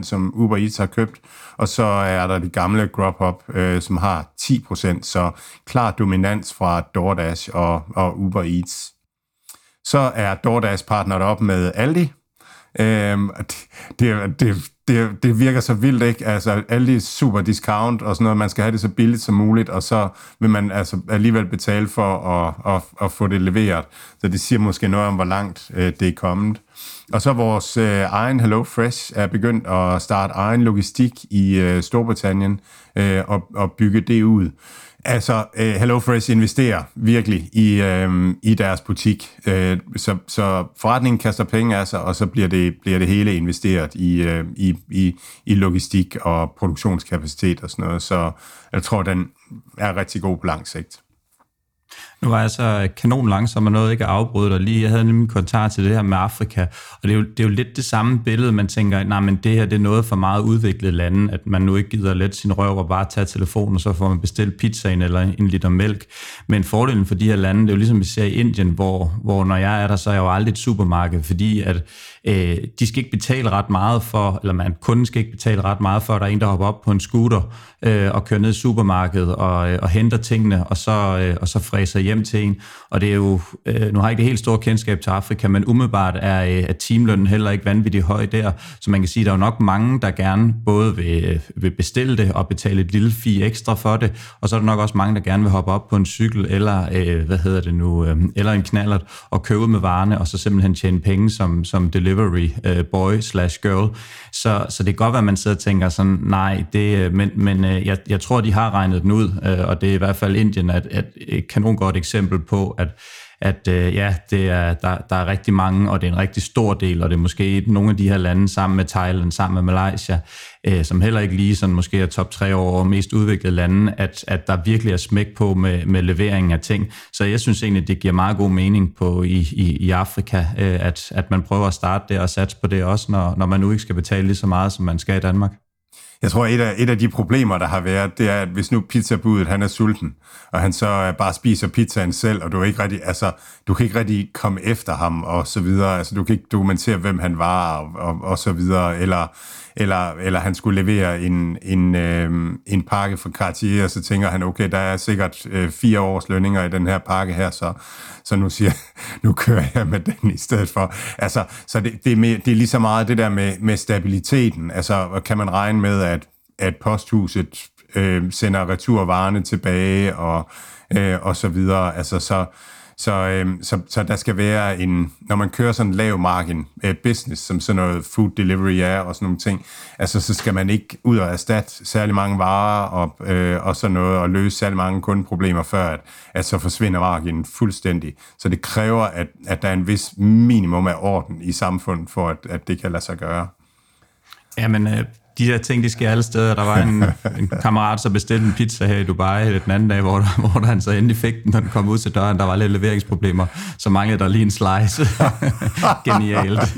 2%, som Uber Eats har købt. Og så er der de gamle Grubhub, øh, som har 10%, så klar dominans fra DoorDash og, og Uber Eats. Så er DoorDash partneret op med Aldi, Øhm, det, det, det, det, virker så vildt, ikke? Altså, alle de super discount og sådan noget, man skal have det så billigt som muligt, og så vil man altså alligevel betale for at, at, at få det leveret. Så det siger måske noget om, hvor langt øh, det er kommet. Og så vores øh, egen Hello Fresh er begyndt at starte egen logistik i øh, Storbritannien øh, og, og bygge det ud. Altså, uh, HelloFresh investerer virkelig i, uh, i deres butik, uh, så, så forretningen kaster penge af sig, og så bliver det, bliver det hele investeret i, uh, i, i, i logistik og produktionskapacitet og sådan noget. Så jeg tror, den er rigtig god på lang sigt. Nu var jeg så kanon langsom og noget ikke at afbryde dig lige. Jeg havde nemlig en kommentar til det her med Afrika, og det er, jo, det er jo lidt det samme billede, man tænker, nej, men det her det er noget for meget udviklet lande, at man nu ikke gider let sin røv og bare tage telefonen, og så får man bestilt pizzaen eller en liter mælk. Men fordelen for de her lande, det er jo ligesom vi ser i Indien, hvor, hvor når jeg er der, så er jeg jo aldrig et supermarked, fordi at øh, de skal ikke betale ret meget for, eller man kunden skal ikke betale ret meget for, at der er en, der hopper op på en scooter øh, og kører ned i supermarkedet og, øh, og henter tingene, og så, øh, og så fræser hjem hjem til en. Og det er jo, øh, nu har jeg ikke det helt store kendskab til Afrika, men umiddelbart er, øh, er timelønnen heller ikke vanvittigt høj der. Så man kan sige, at der er jo nok mange, der gerne både vil, øh, vil bestille det og betale et lille fee ekstra for det. Og så er der nok også mange, der gerne vil hoppe op på en cykel eller, øh, hvad hedder det nu, øh, eller en knallert og købe med varerne, og så simpelthen tjene penge som, som delivery øh, boy slash girl. Så, så det kan godt være, at man sidder og tænker sådan, nej, det, øh, men, men øh, jeg, jeg tror, de har regnet den ud, øh, og det er i hvert fald Indien at, at kanon godt eksempel på, at, at øh, ja, det er, der, der er rigtig mange, og det er en rigtig stor del, og det er måske nogle af de her lande sammen med Thailand, sammen med Malaysia, øh, som heller ikke lige sådan måske er top tre over mest udviklede lande, at, at der virkelig er smæk på med, med leveringen af ting. Så jeg synes egentlig, det giver meget god mening på i, i, i Afrika, øh, at, at man prøver at starte der og satse på det også, når, når man nu ikke skal betale lige så meget, som man skal i Danmark. Jeg tror, et af, et af de problemer, der har været, det er, at hvis nu pizzabudet, han er sulten, og han så øh, bare spiser pizzaen selv, og du er ikke rigtig, altså, du kan ikke rigtig komme efter ham, og så videre. Altså, du kan ikke dokumentere, hvem han var, og, og, og så videre. Eller, eller, eller han skulle levere en, en, øh, en pakke fra Cartier, og så tænker han, okay, der er sikkert øh, fire års lønninger i den her pakke her, så, så nu siger nu kører jeg med den i stedet for. Altså, så det, det, er mere, det er lige så meget det der med, med stabiliteten. Altså, kan man regne med, at, at posthuset øh, sender returvarerne tilbage, og, øh, og så videre. Altså, så, så, øh, så, så der skal være en, når man kører sådan en lav margin øh, business, som sådan noget food delivery er og sådan nogle ting, altså så skal man ikke ud og erstatte særlig mange varer og, øh, og sådan noget, og løse særlig mange kundeproblemer, før at, at så forsvinder marginen fuldstændig. Så det kræver, at, at der er en vis minimum af orden i samfundet, for at, at det kan lade sig gøre. Jamen, øh, de der ting, de sker alle steder. Der var en, en kammerat, der bestilte en pizza her i Dubai den anden dag, hvor, der, hvor der han så endelig fik den, når den kom ud til døren. Der var lidt leveringsproblemer, så manglede der lige en slice. Genialt.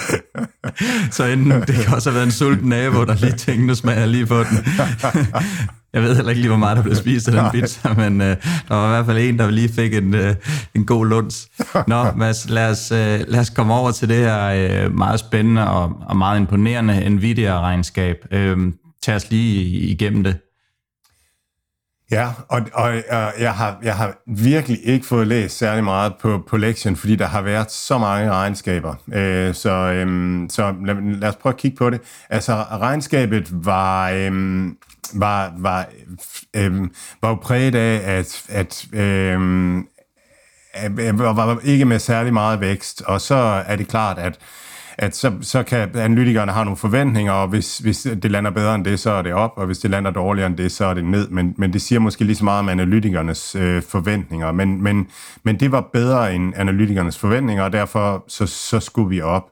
så enten, det kan også have været en sulten nabo, der lige tænkte, nu smager jeg lige på den. Jeg ved heller ikke lige, hvor meget der blev spist af den pizza, men uh, der var i hvert fald en, der lige fik en, uh, en god luns. Nå, Mads, lad os, uh, lad os komme over til det her uh, meget spændende og, og meget imponerende Nvidia-regnskab. Uh, tag os lige igennem det. Ja, og, og, og jeg, har, jeg har virkelig ikke fået læst særlig meget på, på lektionen, fordi der har været så mange regnskaber. Øh, så øh, så lad, lad os prøve at kigge på det. Altså, regnskabet var, øh, var, var, øh, var jo præget af, at, at øh, var, ikke med særlig meget vækst, og så er det klart, at at så, så kan analytikerne have nogle forventninger, og hvis, hvis det lander bedre end det, så er det op, og hvis det lander dårligere end det, så er det ned. Men, men det siger måske lige så meget om analytikernes øh, forventninger. Men, men, men det var bedre end analytikernes forventninger, og derfor så, så skulle vi op.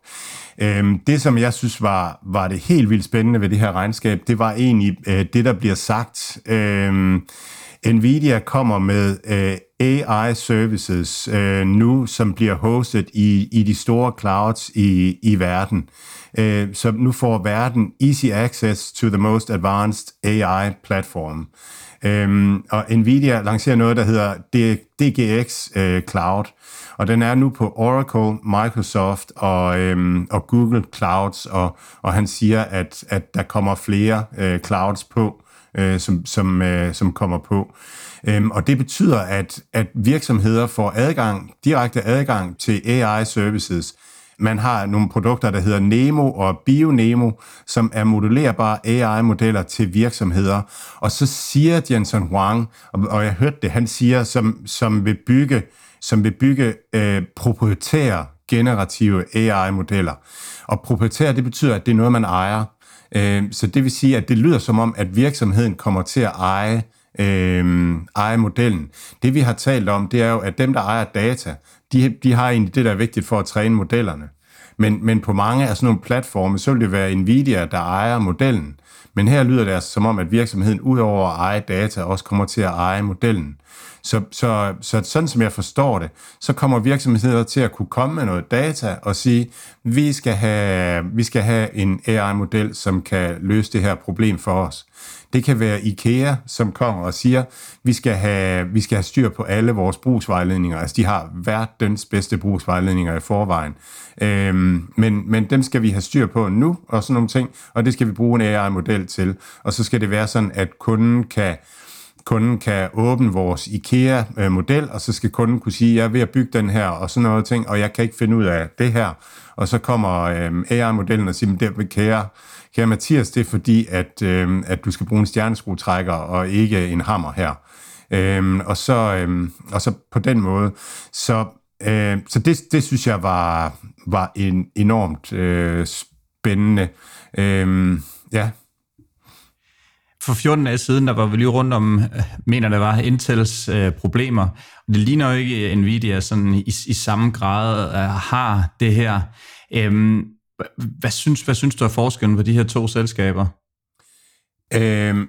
Øhm, det, som jeg synes var, var det helt vildt spændende ved det her regnskab, det var egentlig øh, det, der bliver sagt. Øhm, Nvidia kommer med øh, AI services øh, nu, som bliver hostet i, i de store clouds i, i verden. Øh, så nu får verden easy access to the most advanced AI platform. Øh, og Nvidia lancerer noget, der hedder DGX øh, Cloud, og den er nu på Oracle, Microsoft og, øhm, og Google Clouds, og, og han siger, at, at der kommer flere øh, clouds på, øh, som, som, øh, som kommer på. Øhm, og det betyder, at, at virksomheder får adgang, direkte adgang til AI-services. Man har nogle produkter, der hedder Nemo og BioNemo, som er modellerbare AI-modeller til virksomheder. Og så siger Jensen Huang, og, og jeg hørte det, han siger, som, som vil bygge, som vil bygge øh, proprietære generative AI-modeller. Og proprietær, det betyder, at det er noget, man ejer. Øh, så det vil sige, at det lyder som om, at virksomheden kommer til at eje øh, eje modellen. Det vi har talt om, det er jo, at dem, der ejer data, de, de har egentlig det, der er vigtigt for at træne modellerne. Men, men på mange af sådan nogle platforme, så vil det være Nvidia, der ejer modellen. Men her lyder det altså som om, at virksomheden udover at eje data, også kommer til at eje modellen. Så, så, så sådan som jeg forstår det, så kommer virksomheder til at kunne komme med noget data og sige, vi skal have, vi skal have en AI-model, som kan løse det her problem for os. Det kan være IKEA, som kommer og siger, vi skal have, vi skal have styr på alle vores brugsvejledninger. Altså, de har verdens bedste brugsvejledninger i forvejen. Øhm, men, men dem skal vi have styr på nu, og sådan nogle ting, og det skal vi bruge en AI-model til. Og så skal det være sådan, at kunden kan kunden kan åbne vores IKEA-model, og så skal kunden kunne sige, jeg er ved at bygge den her, og sådan noget ting, og jeg kan ikke finde ud af det her. Og så kommer øhm, AI-modellen og siger, det kære, kære Mathias, det er fordi, at, øhm, at du skal bruge en stjerneskruetrækker og ikke en hammer her. Øhm, og, så, øhm, og så på den måde. Så, øh, så det, det synes jeg var, var en enormt øh, spændende. Øhm, ja, for 14 dage siden, der var vi lige rundt om, øh, mener der var, Intels øh, problemer. Det ligner jo ikke øh, Nvidia sådan i, i samme grad øh, har det her. Øhm, hvad, synes, hvad synes du er forskellen på de her to selskaber? Øh,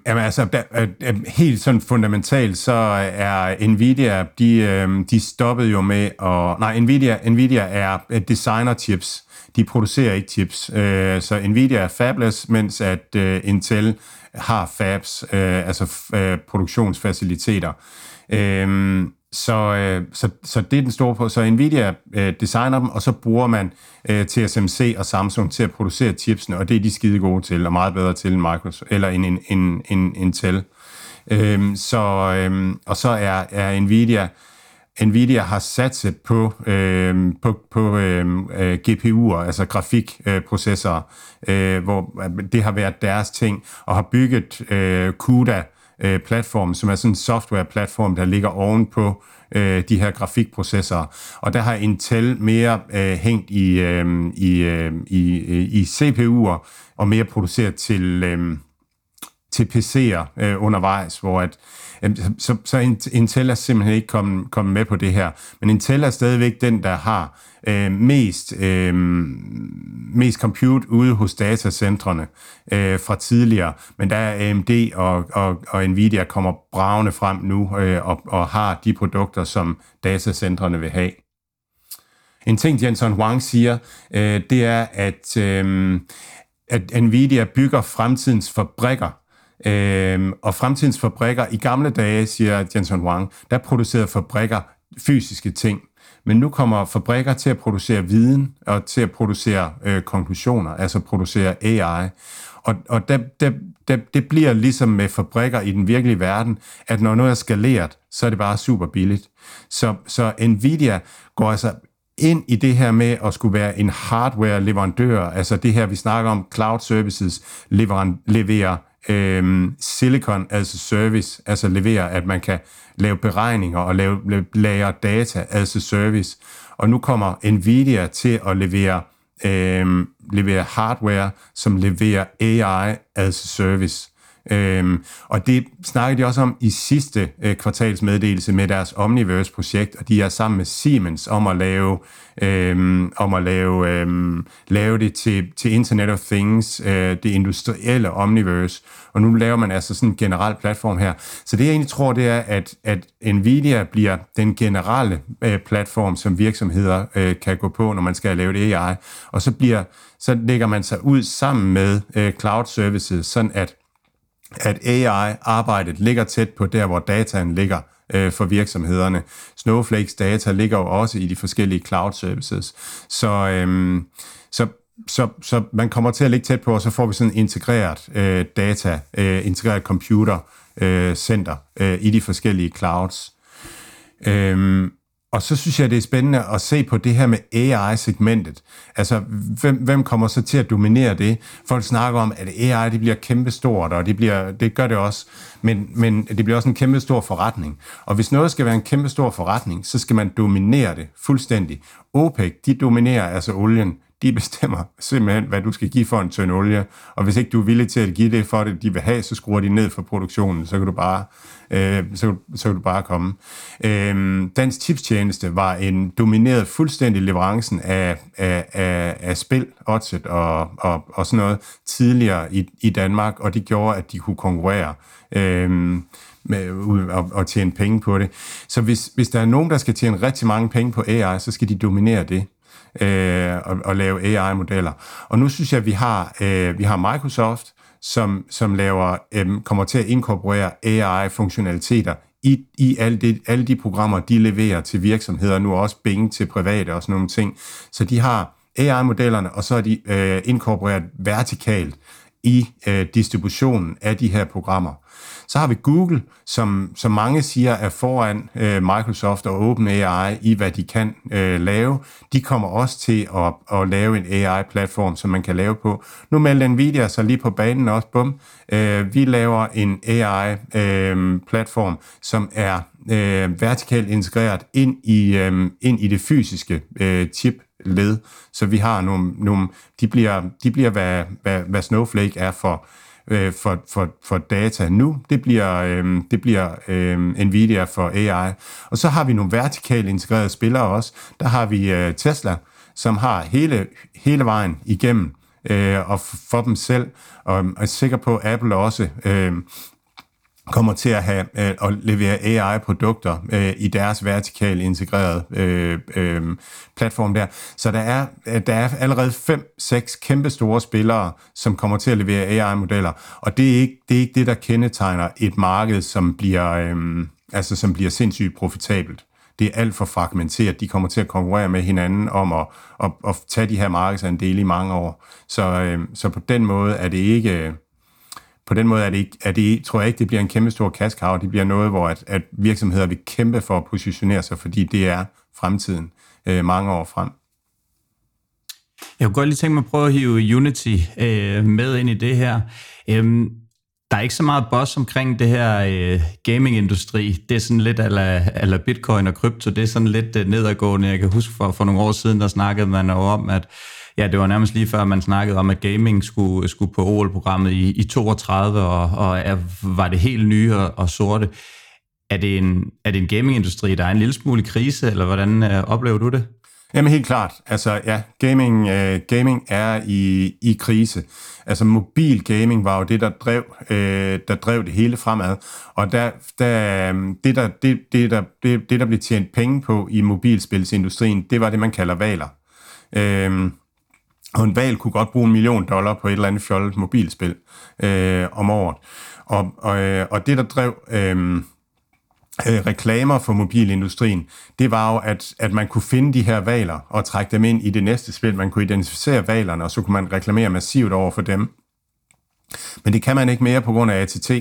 jamen altså, der, øh, øh, helt sådan fundamentalt, så er Nvidia, de, øh, de stoppede jo med at... Nej, Nvidia, Nvidia er øh, designer chips. De producerer ikke chips. Øh, så Nvidia er fabless, mens at øh, Intel har fabs, øh, altså øh, produktionsfaciliteter. Øh, så, øh, så, så det er den store på. Så Nvidia øh, designer dem, og så bruger man øh, TSMC og Samsung til at producere chipsene, og det er de skide gode til, og meget bedre til end Microsoft, eller end, end, end, end Intel. Øh, så, øh, og så er, er Nvidia Nvidia har satset på, øh, på, på øhm, øh, GPU'er, altså grafikprocessorer, øh, hvor øh, det har været deres ting, og har bygget øh, CUDA, øh, Øh, platform, som er sådan en software-platform, der ligger ovenpå øh, de her grafikprocessorer. Og der har Intel mere øh, hængt i, øh, i, øh, i, øh, i CPU'er og mere produceret til, øh, til PC'er øh, undervejs, hvor at, øh, så, så Intel er simpelthen ikke kommet, kommet med på det her. Men Intel er stadigvæk den, der har øh, mest, øh, mest compute ude hos datacentrene øh, fra tidligere. Men der er AMD og, og, og Nvidia kommer bravende frem nu øh, og, og har de produkter, som datacentrene vil have. En ting, Jensen Huang siger, øh, det er, at, øh, at Nvidia bygger fremtidens fabrikker. Øh, og fremtidens fabrikker, i gamle dage, siger Jensen Huang, der producerede fabrikker fysiske ting. Men nu kommer fabrikker til at producere viden og til at producere øh, konklusioner, altså producere AI. Og, og det, det, det, det bliver ligesom med fabrikker i den virkelige verden, at når noget er skaleret, så er det bare super billigt. Så, så Nvidia går altså ind i det her med at skulle være en hardware-leverandør, altså det her, vi snakker om, cloud services, leverer øhm, silicon as a service, altså levere, at man kan lave beregninger og lave, lagre data as a service. Og nu kommer Nvidia til at levere, øhm, levere hardware, som leverer AI as a service. Øhm, og det snakkede de også om i sidste øh, kvartalsmeddelelse med deres Omniverse-projekt, og de er sammen med Siemens om at lave, øhm, om at lave, øhm, lave det til, til Internet of Things, øh, det industrielle Omniverse, og nu laver man altså sådan en generel platform her. Så det jeg egentlig tror, det er, at, at Nvidia bliver den generelle øh, platform, som virksomheder øh, kan gå på, når man skal lave det AI, og så bliver så lægger man sig ud sammen med øh, cloud services, sådan at at AI-arbejdet ligger tæt på der, hvor dataen ligger øh, for virksomhederne. Snowflakes data ligger jo også i de forskellige cloud services. Så, øhm, så, så, så man kommer til at ligge tæt på, og så får vi sådan integreret øh, data, øh, integreret computer øh, center øh, i de forskellige clouds. Øhm, og så synes jeg, det er spændende at se på det her med AI-segmentet. Altså, hvem, hvem kommer så til at dominere det? Folk snakker om, at AI det bliver kæmpestort, og det, bliver, det gør det også, men, men det bliver også en kæmpestor forretning. Og hvis noget skal være en kæmpestor forretning, så skal man dominere det fuldstændig. OPEC, de dominerer altså olien de bestemmer simpelthen, hvad du skal give for en tøn olie, og hvis ikke du er villig til at give det for det, de vil have, så skruer de ned for produktionen, så kan du bare, øh, så, så kan du bare komme. Øh, Dansk Tipstjeneste var en domineret fuldstændig leverancen af, af, af, af spil, oddset og, og, og sådan noget tidligere i, i Danmark, og det gjorde, at de kunne konkurrere. Øh, med, og, og tjene penge på det. Så hvis, hvis der er nogen, der skal tjene rigtig mange penge på AI, så skal de dominere det øh, og, og lave AI-modeller. Og nu synes jeg, at vi har, øh, vi har Microsoft, som, som laver, øh, kommer til at inkorporere AI-funktionaliteter i, i alle, de, alle de programmer, de leverer til virksomheder, nu også Bing til private og sådan nogle ting. Så de har AI-modellerne, og så er de øh, inkorporeret vertikalt i øh, distributionen af de her programmer. Så har vi Google, som, som mange siger er foran øh, Microsoft og OpenAI i, hvad de kan øh, lave. De kommer også til at, at lave en AI-platform, som man kan lave på. Nu melder Nvidia sig lige på banen også. Bum. Øh, vi laver en AI-platform, øh, som er øh, vertikalt integreret ind i, øh, ind i det fysiske øh, chip led. Så vi har nogle, nogle de bliver, de bliver hvad, hvad, hvad Snowflake er for, øh, for, for, for data nu. Det bliver, øh, det bliver øh, Nvidia for AI. Og så har vi nogle vertikalt integrerede spillere også. Der har vi øh, Tesla, som har hele, hele vejen igennem øh, og for dem selv, og er sikker på, at Apple også øh, kommer til at have øh, at levere AI-produkter øh, i deres vertikalt integrerede øh, øh, platform der. Så der er, øh, der er allerede fem, seks kæmpe store spillere, som kommer til at levere AI-modeller, og det er ikke det, er ikke det der kendetegner et marked, som bliver, øh, altså, som bliver sindssygt profitabelt. Det er alt for fragmenteret. De kommer til at konkurrere med hinanden om at, at, at tage de her markedsandele i mange år. Så, øh, så på den måde er det ikke øh, på den måde er det, ikke, er det, tror jeg ikke, det bliver en kæmpe stor kaskav. Det bliver noget, hvor at, at virksomheder vil kæmpe for at positionere sig, fordi det er fremtiden øh, mange år frem. Jeg kunne godt lige tænke mig at prøve at hive Unity øh, med ind i det her. Øhm, der er ikke så meget boss omkring det her øh, gaming-industri. Det er sådan lidt ala, bitcoin og krypto. Det er sådan lidt øh, nedadgående. Jeg kan huske for, for nogle år siden, der snakkede man jo om, at ja, det var nærmest lige før, man snakkede om, at gaming skulle, skulle på OL-programmet i, i 32, og, og er, var det helt nye og, og sorte. Er det, en, er det en gamingindustri, der er en lille smule krise, eller hvordan øh, oplever du det? Jamen helt klart. Altså ja, gaming, øh, gaming er i, i krise. Altså mobil gaming var jo det, der drev, øh, der drev det hele fremad. Og der, der, øhm, det, der, det, det, der, det, det, der blev tjent penge på i mobilspilsindustrien, det var det, man kalder valer. Øh, og en valg kunne godt bruge en million dollar på et eller andet fjollet mobilspil øh, om året. Og, og, øh, og det, der drev... Øh, øh, reklamer for mobilindustrien, det var jo, at, at man kunne finde de her valer og trække dem ind i det næste spil. Man kunne identificere valerne, og så kunne man reklamere massivt over for dem. Men det kan man ikke mere på grund af ATT.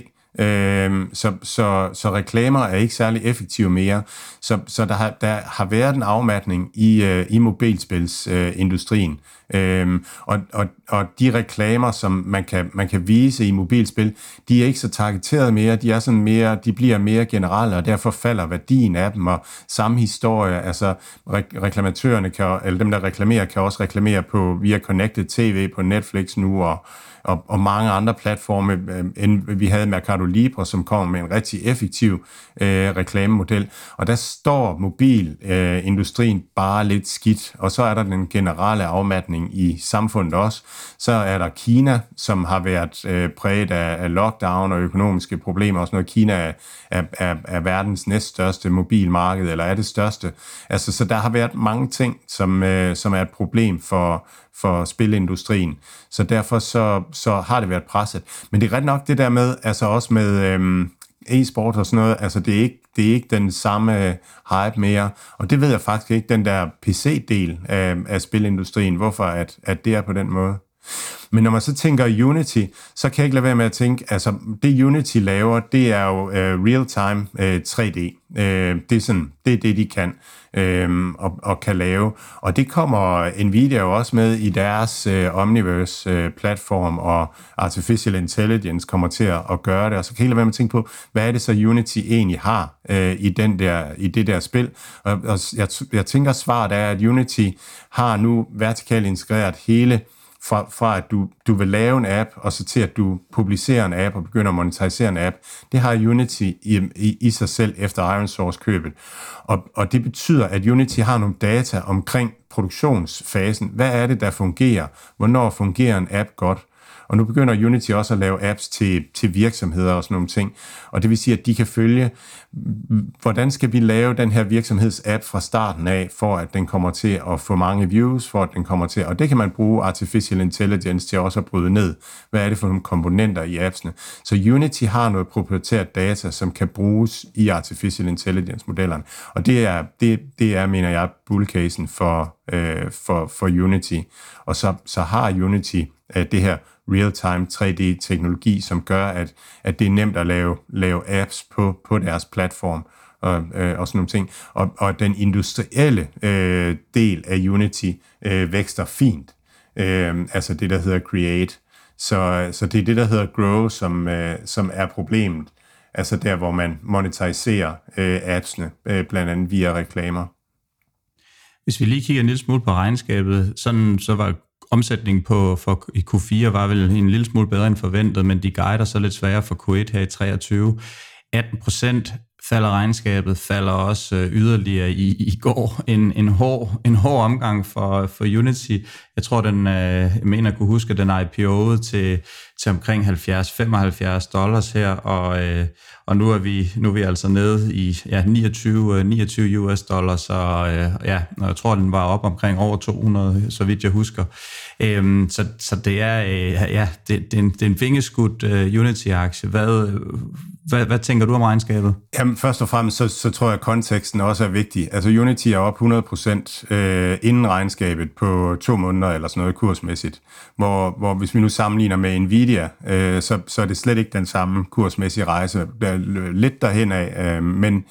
Øh, så, så, så reklamer er ikke særlig effektive mere. Så, så der, har, der har været en afmatning i, øh, i mobilspilsindustrien. Øh, og, og, og de reklamer, som man kan, man kan vise i mobilspil, de er ikke så targeteret mere, de er sådan mere, de bliver mere generelle, og derfor falder værdien af dem, og samme historie, altså re- reklamatørerne, kan, eller dem der reklamerer, kan også reklamere på via Connected TV på Netflix nu, og og, og mange andre platforme, øh, end vi havde Mercado Libre, som kommer med en rigtig effektiv øh, reklamemodel. Og der står mobilindustrien øh, bare lidt skidt, og så er der den generelle afmatning i samfundet også. Så er der Kina, som har været øh, præget af, af lockdown og økonomiske problemer. Også noget Kina er, er, er, er verdens næststørste mobilmarked, eller er det største. Altså, så der har været mange ting, som, øh, som er et problem for, for spilindustrien. Så derfor så, så har det været presset. Men det er ret nok det der med, altså også med øhm, e-sport og sådan noget, altså det er ikke, det er ikke den samme øh, hype mere. Og det ved jeg faktisk ikke, den der PC-del af, af spilindustrien, hvorfor at, at det er på den måde. Men når man så tænker Unity, så kan jeg ikke lade være med at tænke, altså det Unity laver, det er jo uh, real-time uh, 3D. Uh, det, er sådan, det er det, de kan øh, og, og kan lave. Og det kommer Nvidia jo også med i deres øh, Omniverse-platform, øh, og Artificial Intelligence kommer til at gøre det. Og så kan jeg være med at tænke på, hvad er det så Unity egentlig har øh, i, den der, i det der spil? Og, og jeg, jeg tænker svaret er, at Unity har nu vertikalt integreret hele fra, fra at du, du vil lave en app, og så til at du publicerer en app og begynder at monetisere en app, det har Unity i, i, i sig selv efter Iron Source købet. Og, og det betyder, at Unity har nogle data omkring produktionsfasen. Hvad er det, der fungerer? Hvornår fungerer en app godt? Og nu begynder Unity også at lave apps til, til virksomheder og sådan nogle ting. Og det vil sige, at de kan følge, hvordan skal vi lave den her virksomhedsapp fra starten af, for at den kommer til at få mange views, for at den kommer til, og det kan man bruge Artificial Intelligence til også at bryde ned. Hvad er det for nogle komponenter i appsene? Så Unity har noget proprietært data, som kan bruges i Artificial Intelligence-modellerne. Og det er, det, det er, mener jeg, bullcasen for, øh, for, for Unity. Og så, så har Unity øh, det her real-time 3D-teknologi, som gør, at, at det er nemt at lave, lave apps på, på deres platform og, øh, og sådan nogle ting. Og, og den industrielle øh, del af Unity øh, vækster fint. Øh, altså det, der hedder Create. Så, så det er det, der hedder Grow, som, øh, som er problemet. Altså der, hvor man monetiserer øh, appsene, øh, blandt andet via reklamer. Hvis vi lige kigger en lille smule på regnskabet, sådan, så var omsætningen på, for, i Q4 var vel en lille smule bedre end forventet, men de guider så lidt sværere for Q1 her i 23. 18 procent falder regnskabet, falder også øh, yderligere i, i går. En, en, hård, en hård omgang for, for Unity. Jeg tror, den, øh, jeg mener, jeg kunne huske, at den IPO'ede til, til omkring 70-75 dollars her, og, øh, og nu er vi nu er vi altså nede i ja, 29, 29 US dollars, og øh, ja, og jeg tror, den var op omkring over 200, så vidt jeg husker. Øhm, så, så det er, øh, ja, det, det, er en, det er en vingeskudt uh, øh, Unity-aktie. Hvad, hvad, hvad tænker du om regnskabet? Jamen, først og fremmest, så, så tror jeg, at konteksten også er vigtig. Altså, Unity er op 100% øh, inden regnskabet på to måneder eller sådan noget kursmæssigt. Hvor, hvor hvis vi nu sammenligner med Nvidia, øh, så, så er det slet ikke den samme kursmæssige rejse. Der er lidt derhen af, øh, men,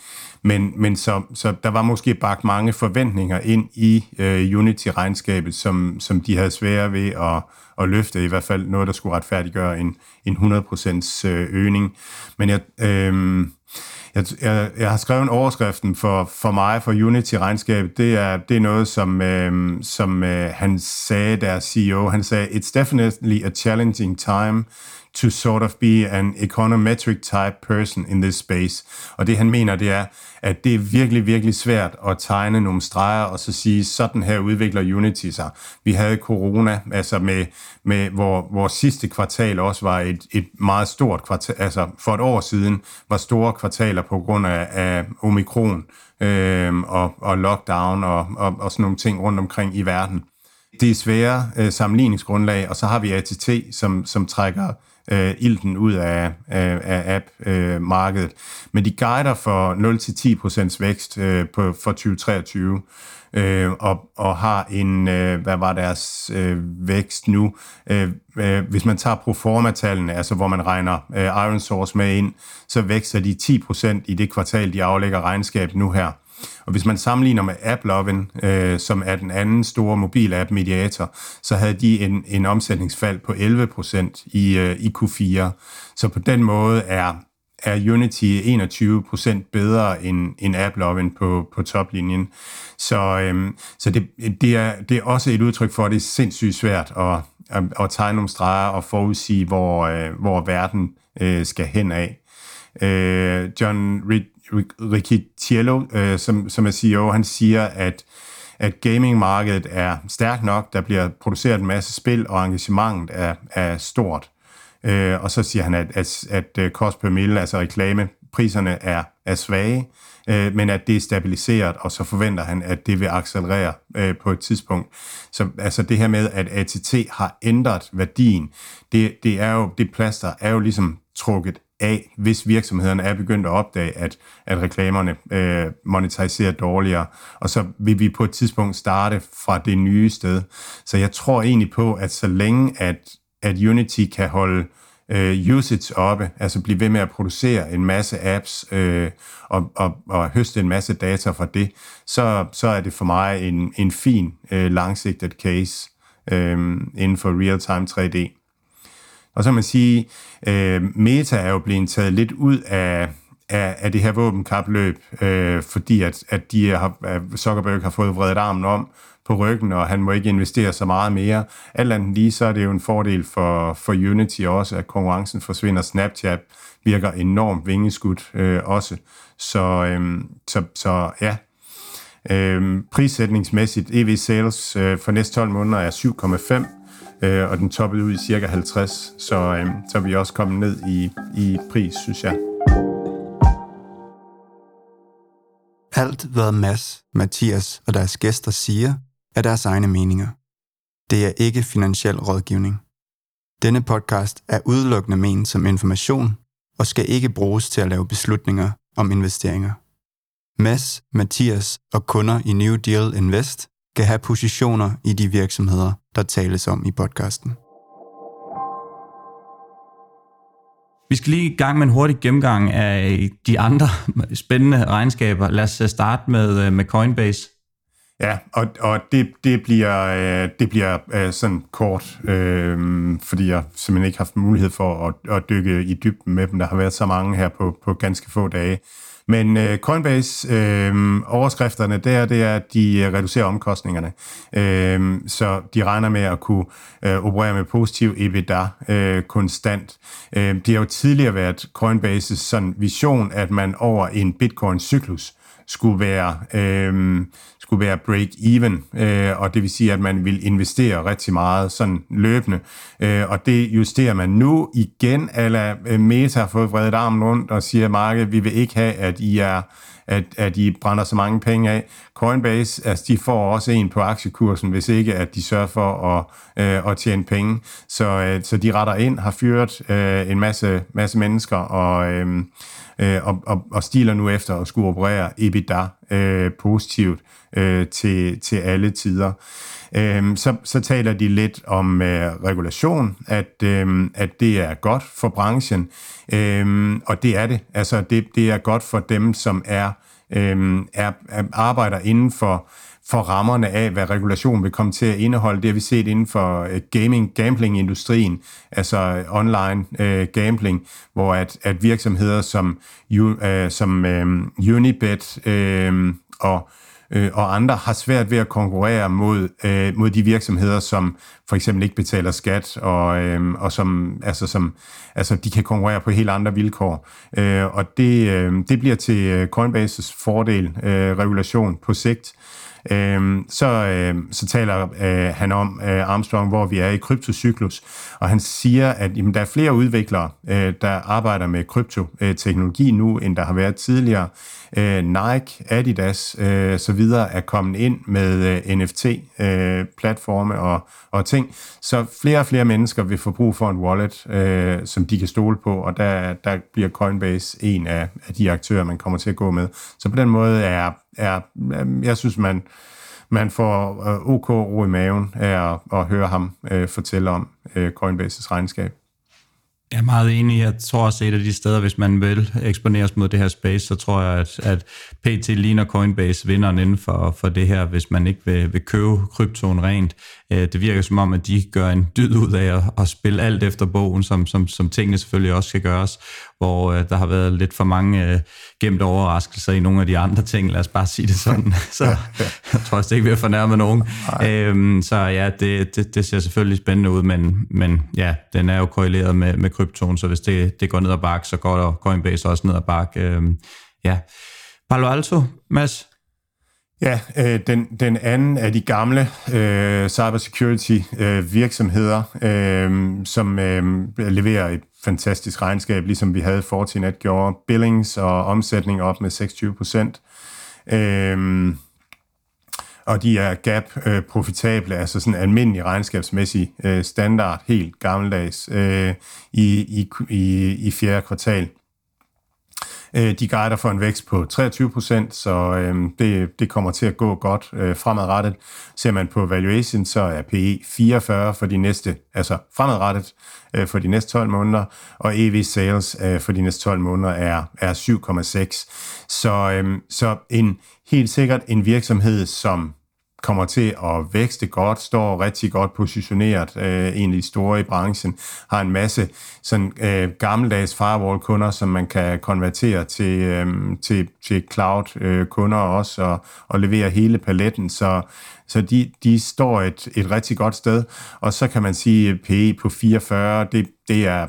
men, men så, så der var måske bagt mange forventninger ind i øh, Unity-regnskabet, som, som de havde svære ved at, at løfte, i hvert fald noget, der skulle retfærdiggøre en, en 100% øh, øgning. Men jeg, øh, Jeg, jeg, jeg har skrevet en overskriften for, for mig, for Unity-regnskabet. Det er, det er noget, som, øh, som øh, han sagde, der CEO. Han sagde, it's definitely a challenging time to sort of be an econometric type person in this space. Og det han mener, det er, at det er virkelig, virkelig svært at tegne nogle streger og så sige, sådan her udvikler Unity sig. Vi havde corona, altså med, med hvor vores sidste kvartal også var et, et meget stort kvartal, altså for et år siden var store kvartaler på grund af, af omikron øh, og, og lockdown og, og, og sådan nogle ting rundt omkring i verden. Det er svære øh, sammenligningsgrundlag, og så har vi ATT, som, som trækker øh, ilten ud af, af, af app-markedet. Øh, Men de guider for 0-10% vækst øh, på, for 2023, øh, og, og har en, øh, hvad var deres øh, vækst nu? Øh, øh, hvis man tager proforma-tallene, altså hvor man regner øh, Iron Source med ind, så vækster de 10% i det kvartal, de aflægger regnskab nu her. Og hvis man sammenligner med AppLovin, øh, som er den anden store mobil-app mediator, så havde de en, en omsætningsfald på 11% i, øh, i Q4. Så på den måde er, er Unity 21% bedre end, end AppLovin på, på toplinjen. Så, øh, så det, det, er, det er også et udtryk for, at det er sindssygt svært at, at, at tegne nogle streger og forudsige, hvor, øh, hvor verden øh, skal hen af. Øh, John Reed Ricciello, øh, som, som er CEO, han siger, at, at gamingmarkedet er stærkt nok, der bliver produceret en masse spil, og engagementet er, er stort. Øh, og så siger han, at, at, at øh, cost per mil, altså reklamepriserne, er, er svage, øh, men at det er stabiliseret, og så forventer han, at det vil accelerere øh, på et tidspunkt. Så altså det her med, at ATT har ændret værdien, det, det er jo, det plaster er jo ligesom trukket af, hvis virksomhederne er begyndt at opdage, at, at reklamerne øh, monetiserer dårligere, og så vil vi på et tidspunkt starte fra det nye sted. Så jeg tror egentlig på, at så længe at, at Unity kan holde øh, usage oppe, altså blive ved med at producere en masse apps øh, og, og, og høste en masse data fra det, så, så er det for mig en, en fin øh, langsigtet case øh, inden for real-time 3D. Og så kan man sige, øh, Meta er jo blevet taget lidt ud af, af, af det her våbenkapløb, øh, fordi at, at de har, at Zuckerberg har fået vredet armen om på ryggen, og han må ikke investere så meget mere. Alt andet lige, så er det jo en fordel for, for Unity også, at konkurrencen forsvinder. Snapchat virker enormt vingeskudt øh, også. Så, øh, så, så ja, øh, prissætningsmæssigt, EV Sales øh, for næste 12 måneder er 7,5, øh, og den toppede ud i cirka 50, så, øh, så er vi også kommet ned i, i pris, synes jeg. Alt, hvad Mads, Mathias og deres gæster siger, er deres egne meninger. Det er ikke finansiel rådgivning. Denne podcast er udelukkende ment som information og skal ikke bruges til at lave beslutninger om investeringer. Mads, Mathias og kunder i New Deal Invest skal have positioner i de virksomheder, der tales om i podcasten. Vi skal lige i gang med en hurtig gennemgang af de andre spændende regnskaber. Lad os øh, starte med, øh, med Coinbase. Ja, og, og det, det bliver, øh, det bliver sådan kort, øh, fordi jeg simpelthen ikke har haft mulighed for at, at dykke i dybden med dem. Der har været så mange her på, på ganske få dage. Men øh, Coinbase, øh, overskrifterne der, det er, at de øh, reducerer omkostningerne. Øh, så de regner med at kunne øh, operere med positiv EBITDA øh, konstant. Øh, det har jo tidligere været Coinbases sådan vision, at man over en bitcoin-cyklus skulle være, øh, skulle være break-even, øh, og det vil sige, at man vil investere rigtig meget sådan løbende, øh, og det justerer man nu igen, eller øh, Meta har fået vredet armen rundt og siger, markedet, vi vil ikke have, at I er at, at I brænder så mange penge af. Coinbase, altså de får også en på aktiekursen, hvis ikke at de sørger for at, øh, at tjene penge. Så, øh, så de retter ind, har fyret øh, en masse, masse mennesker, og, øh, øh, og, og, og stiler nu efter at skulle operere EBITDA øh, positivt øh, til, til alle tider. Øh, så, så taler de lidt om øh, regulation, at, øh, at det er godt for branchen, øh, og det er det. Altså det, det er godt for dem, som er, øh, er, er arbejder inden for for rammerne af, hvad regulationen vil komme til at indeholde. Det har vi set inden for øh, gaming, gambling-industrien, altså øh, online øh, gambling, hvor at, at virksomheder som, øh, som øh, Unibet øh, og øh, og andre har svært ved at konkurrere mod, øh, mod de virksomheder, som for eksempel ikke betaler skat, og, øh, og som, altså, som altså, de kan konkurrere på helt andre vilkår. Øh, og det, øh, det bliver til øh, Coinbases fordel, øh, regulation på sigt. Øh, så, øh, så taler øh, han om øh, Armstrong, hvor vi er i kryptocyklus, og han siger, at jamen, der er flere udviklere, øh, der arbejder med kryptoteknologi nu, end der har været tidligere. Øh, Nike, Adidas øh, så videre er kommet ind med øh, NFT-platforme øh, og, og ting, så flere og flere mennesker vil få brug for en wallet, øh, som de kan stole på, og der, der bliver Coinbase en af, af de aktører, man kommer til at gå med. Så på den måde er, er øh, jeg synes, man, man får øh, OK ro i maven af at, at høre ham øh, fortælle om øh, Coinbases regnskab. Jeg er meget enig. Jeg tror også, et af de steder, hvis man vil eksponeres mod det her space, så tror jeg, at, at PT ligner Coinbase vinderen inden for, for det her, hvis man ikke vil, vil købe kryptoen rent. Øh, det virker som om, at de gør en dyd ud af at, at spille alt efter bogen, som, som, som tingene selvfølgelig også skal gøres, hvor uh, der har været lidt for mange uh, gemte overraskelser i nogle af de andre ting, lad os bare sige det sådan. så jeg tror også, det ikke vil fornærme nogen. Øhm, så ja, det, det, det ser selvfølgelig spændende ud, men, men ja, den er jo korreleret med, med kryptoen, så hvis det, det går ned ad bakke, så går der Coinbase også ned ad bakke. Øhm, ja. Palo Alto, Mads, Ja, øh, den, den anden af de gamle øh, cybersecurity øh, virksomheder, øh, som øh, leverer et fantastisk regnskab, ligesom vi havde Fortinet gjorde. Billings og omsætning op med 26 procent. Øh, og de er gap øh, profitable, altså sådan almindelig regnskabsmæssig øh, standard, helt gammeldags, øh, i, i, i, i fjerde kvartal. Øh, de guider for en vækst på 23 procent, så øhm, det, det kommer til at gå godt øh, fremadrettet. Ser man på valuation, så er PE 44 for de næste, altså fremadrettet øh, for de næste 12 måneder, og EV sales for de næste 12 måneder er, er 7,6. Så, øhm, så en helt sikkert en virksomhed, som kommer til at vækste godt, står rigtig godt positioneret, øh, egentlig store i branchen, har en masse sådan øh, gammeldags firewall-kunder, som man kan konvertere til, øh, til, til cloud-kunder øh, også, og, og levere hele paletten, så, så de, de står et, et rigtig godt sted, og så kan man sige, at PE på 44, det, det er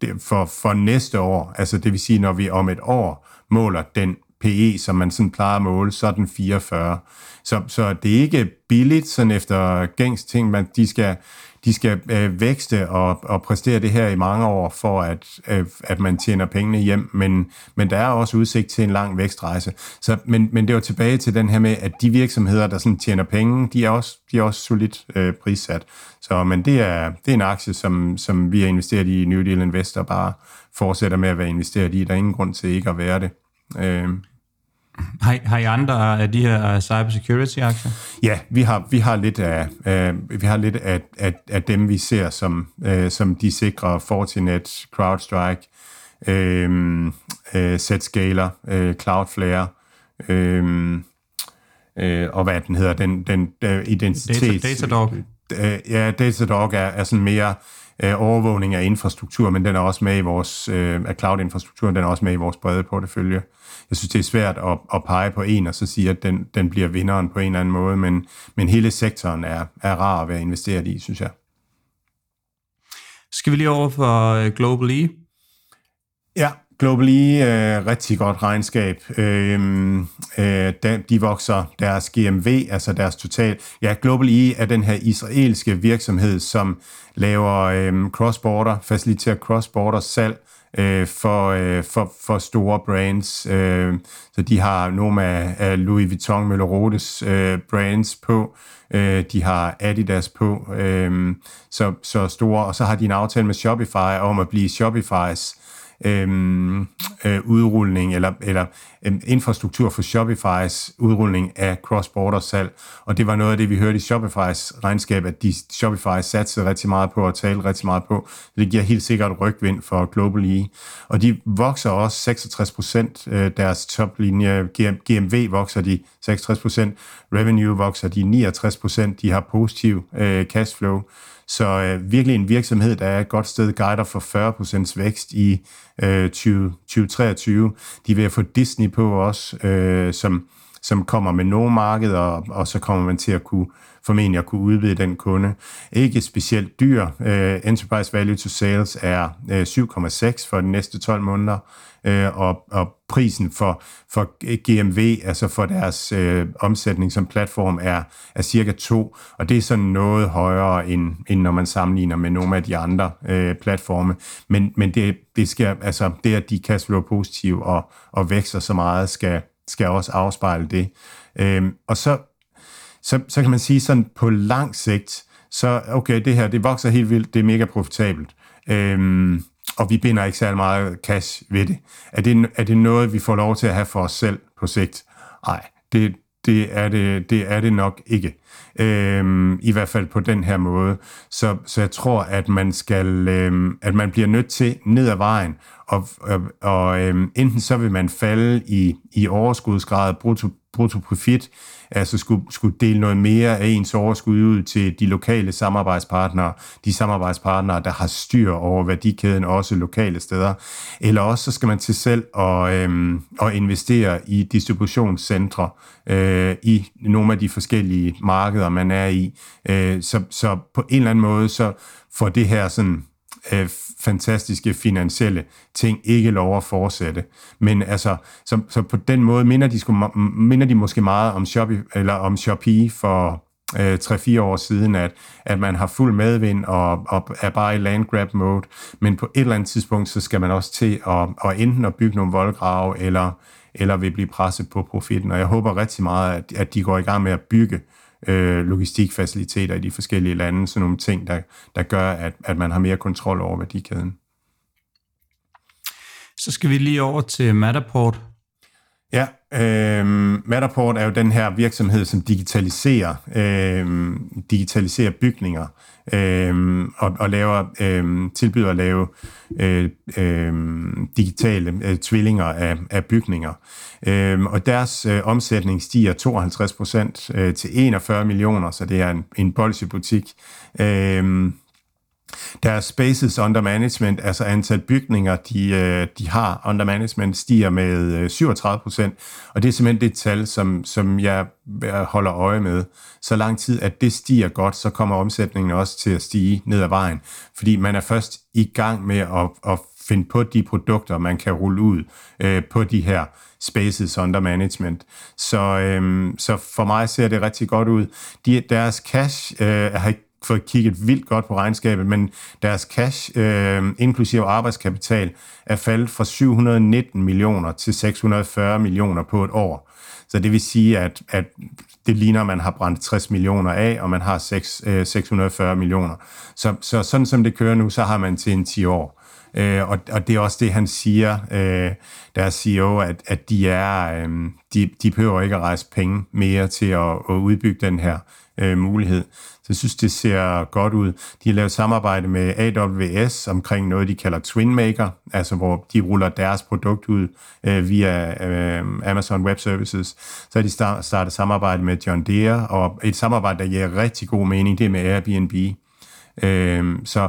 det, for, for næste år, altså det vil sige, når vi om et år måler den PE, som man sådan plejer at måle, så er den 44. Så, så det er ikke billigt, sådan efter gængs ting, men de skal, de skal øh, vækste og, og præstere det her i mange år, for at, øh, at man tjener pengene hjem, men, men der er også udsigt til en lang vækstrejse. Så, men, men det var tilbage til den her med, at de virksomheder, der sådan tjener penge, de er også, de er også solidt øh, prissat. Så, men det er, det er en aktie, som, som vi har investeret i New Deal Investor, bare fortsætter med at være investeret i. Der er ingen grund til ikke at være det. Øh, har, har I andre af de her cybersecurity-aktier? Ja, vi har, vi har lidt af, øh, vi har lidt af, af, af dem, vi ser som, øh, som de sikre Fortinet, CrowdStrike, øh, øh, Zscaler, øh, Cloudflare, øh, øh, og hvad den hedder, den, den uh, identitet... Data, Datadog. Øh, ja, Datadog er, er sådan mere øh, overvågning af infrastruktur, men den er også med i vores, øh, af cloud-infrastrukturen, den er også med i vores brede portefølje jeg synes, det er svært at, at pege på en og så sige, at den, den bliver vinderen på en eller anden måde, men, men hele sektoren er, er rar at være investeret i, synes jeg. Skal vi lige over for øh, Global E? Ja, Global E er rigtig godt regnskab. Øhm, øh, de vokser deres GMV, altså deres total. Ja, Global E er den her israelske virksomhed, som laver øhm, cross-border, faciliterer cross-border salg øh, for, øh, for, for store brands. Øh, så de har nogle af, af Louis Vuitton, Møller Rotes øh, brands på. Øh, de har Adidas på. Øh, så, så store. Og så har de en aftale med Shopify om at blive Shopifys øhm, øh, udrulning eller, eller øh, infrastruktur for Shopifys udrulning af cross-border salg. Og det var noget af det, vi hørte i Shopifys regnskab, at de, Shopify satsede rigtig meget på og talte rigtig meget på. Det giver helt sikkert rygvind for Global E. Og de vokser også 66 procent, øh, deres toplinje, GMV vokser de 66 procent. Revenue vokser de 69 procent. De har positiv øh, cash flow. Så øh, virkelig en virksomhed, der er et godt sted, guider for 40% vækst i øh, 20, 2023. De vil få Disney på også, øh, som, som kommer med nogle markeder, og, og så kommer man til at kunne formentlig at kunne udvide den kunde. Ikke specielt dyr. Øh, enterprise value to sales er øh, 7,6 for de næste 12 måneder, øh, og, og prisen for, for GMV, altså for deres øh, omsætning som platform, er, er cirka 2, og det er sådan noget højere, end, end når man sammenligner med nogle af de andre øh, platforme. Men, men det, det, skal, altså, det, at de kan slå positiv og, og vækster så meget, skal, skal også afspejle det. Øhm, og så så, så kan man sige sådan på lang sigt, så okay, det her, det vokser helt vildt, det er mega profitabelt. Øhm, og vi binder ikke særlig meget cash ved det. Er, det. er det noget, vi får lov til at have for os selv på sigt? Nej, det, det, er, det, det er det nok ikke. Øhm, I hvert fald på den her måde. Så, så jeg tror, at man skal, øhm, at man bliver nødt til ned ad vejen, og, og, og øhm, enten så vil man falde i, i overskudsgrad, brutto, brutto profit, altså skulle, skulle dele noget mere af ens overskud ud til de lokale samarbejdspartnere, de samarbejdspartnere, der har styr over værdikæden, også lokale steder. Eller også så skal man til selv og, øhm, og investere i distributionscentre øh, i nogle af de forskellige markeder, man er i. Øh, så, så på en eller anden måde, så får det her sådan øh, fantastiske finansielle ting ikke lov at fortsætte. Men altså, så, så på den måde minder de, sku, minder de måske meget om Shopee, eller om Shopee for øh, 3-4 år siden, at, at man har fuld medvind og, og er bare i landgrab mode, men på et eller andet tidspunkt, så skal man også til at, at enten at bygge nogle voldgrave, eller, eller vil blive presset på profitten. Og jeg håber rigtig meget, at, at de går i gang med at bygge øh, øh, logistikfaciliteter i de forskellige lande, sådan nogle ting, der, der gør, at, at man har mere kontrol over værdikæden. Så skal vi lige over til Matterport. Ja, øh, Matterport er jo den her virksomhed, som digitaliserer, øh, digitaliserer bygninger øh, og, og laver, øh, tilbyder at lave øh, øh, digitale øh, tvillinger af, af bygninger. Øh, og deres øh, omsætning stiger 52 procent øh, til 41 millioner, så det er en, en bolsjebutik. Øh, deres spaces under management, altså antal bygninger, de, øh, de har under management, stiger med øh, 37 procent, og det er simpelthen det tal, som, som jeg holder øje med. Så lang tid, at det stiger godt, så kommer omsætningen også til at stige ned ad vejen, fordi man er først i gang med at, at finde på de produkter, man kan rulle ud øh, på de her spaces under management. Så, øh, så for mig ser det rigtig godt ud. De, deres cash øh, har ikke fået kigget vildt godt på regnskabet, men deres cash, øh, inklusive arbejdskapital, er faldet fra 719 millioner til 640 millioner på et år. Så det vil sige, at, at det ligner, at man har brændt 60 millioner af, og man har 6, øh, 640 millioner. Så, så sådan som det kører nu, så har man til en 10 år. Øh, og, og det er også det, han siger, øh, deres CEO, at, at de er, øh, de, de behøver ikke at rejse penge mere til at, at udbygge den her øh, mulighed. Jeg synes, det ser godt ud. De har lavet samarbejde med AWS omkring noget, de kalder TwinMaker, altså hvor de ruller deres produkt ud øh, via øh, Amazon Web Services. Så har de startet samarbejde med John Deere, og et samarbejde, der giver rigtig god mening, det er med Airbnb. Øh, så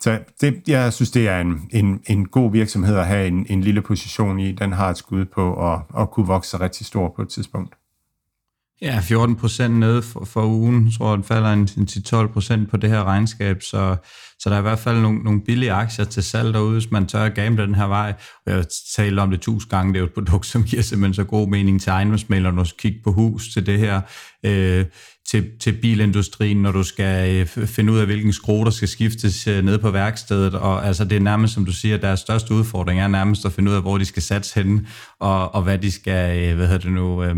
så det, jeg synes, det er en, en, en god virksomhed at have en, en lille position i. Den har et skud på at, at kunne vokse rigtig stor på et tidspunkt. Ja, 14 procent nede for, for ugen. Jeg tror, den falder en, en 10-12 procent på det her regnskab, så, så der er i hvert fald nogle, nogle billige aktier til salg derude, hvis man tør at gamble den her vej. Og jeg har talt om det tusind gange, det er jo et produkt, som giver simpelthen så god mening til ejendomsmalerne, når du kigge på hus til det her. Øh, til, til bilindustrien, når du skal øh, finde ud af, hvilken skrue, der skal skiftes øh, ned på værkstedet. Og altså, det er nærmest, som du siger, deres største udfordring er nærmest at finde ud af, hvor de skal satse henne, og, og hvad de skal, øh, hvad hedder det nu, øh,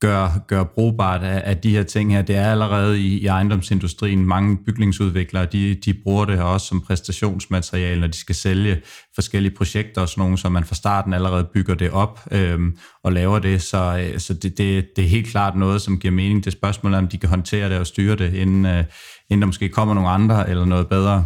gøre, gøre brugbart af, af de her ting her. Det er allerede i, i ejendomsindustrien. Mange bygningsudviklere, de, de bruger det her også som præstationsmateriale, når de skal sælge forskellige projekter og sådan nogle, så man fra starten allerede bygger det op øhm, og laver det. Så, øh, så det, det, det er helt klart noget, som giver mening. Det spørgsmål er, om de kan håndtere det og styre det, inden, øh, inden der måske kommer nogle andre eller noget bedre.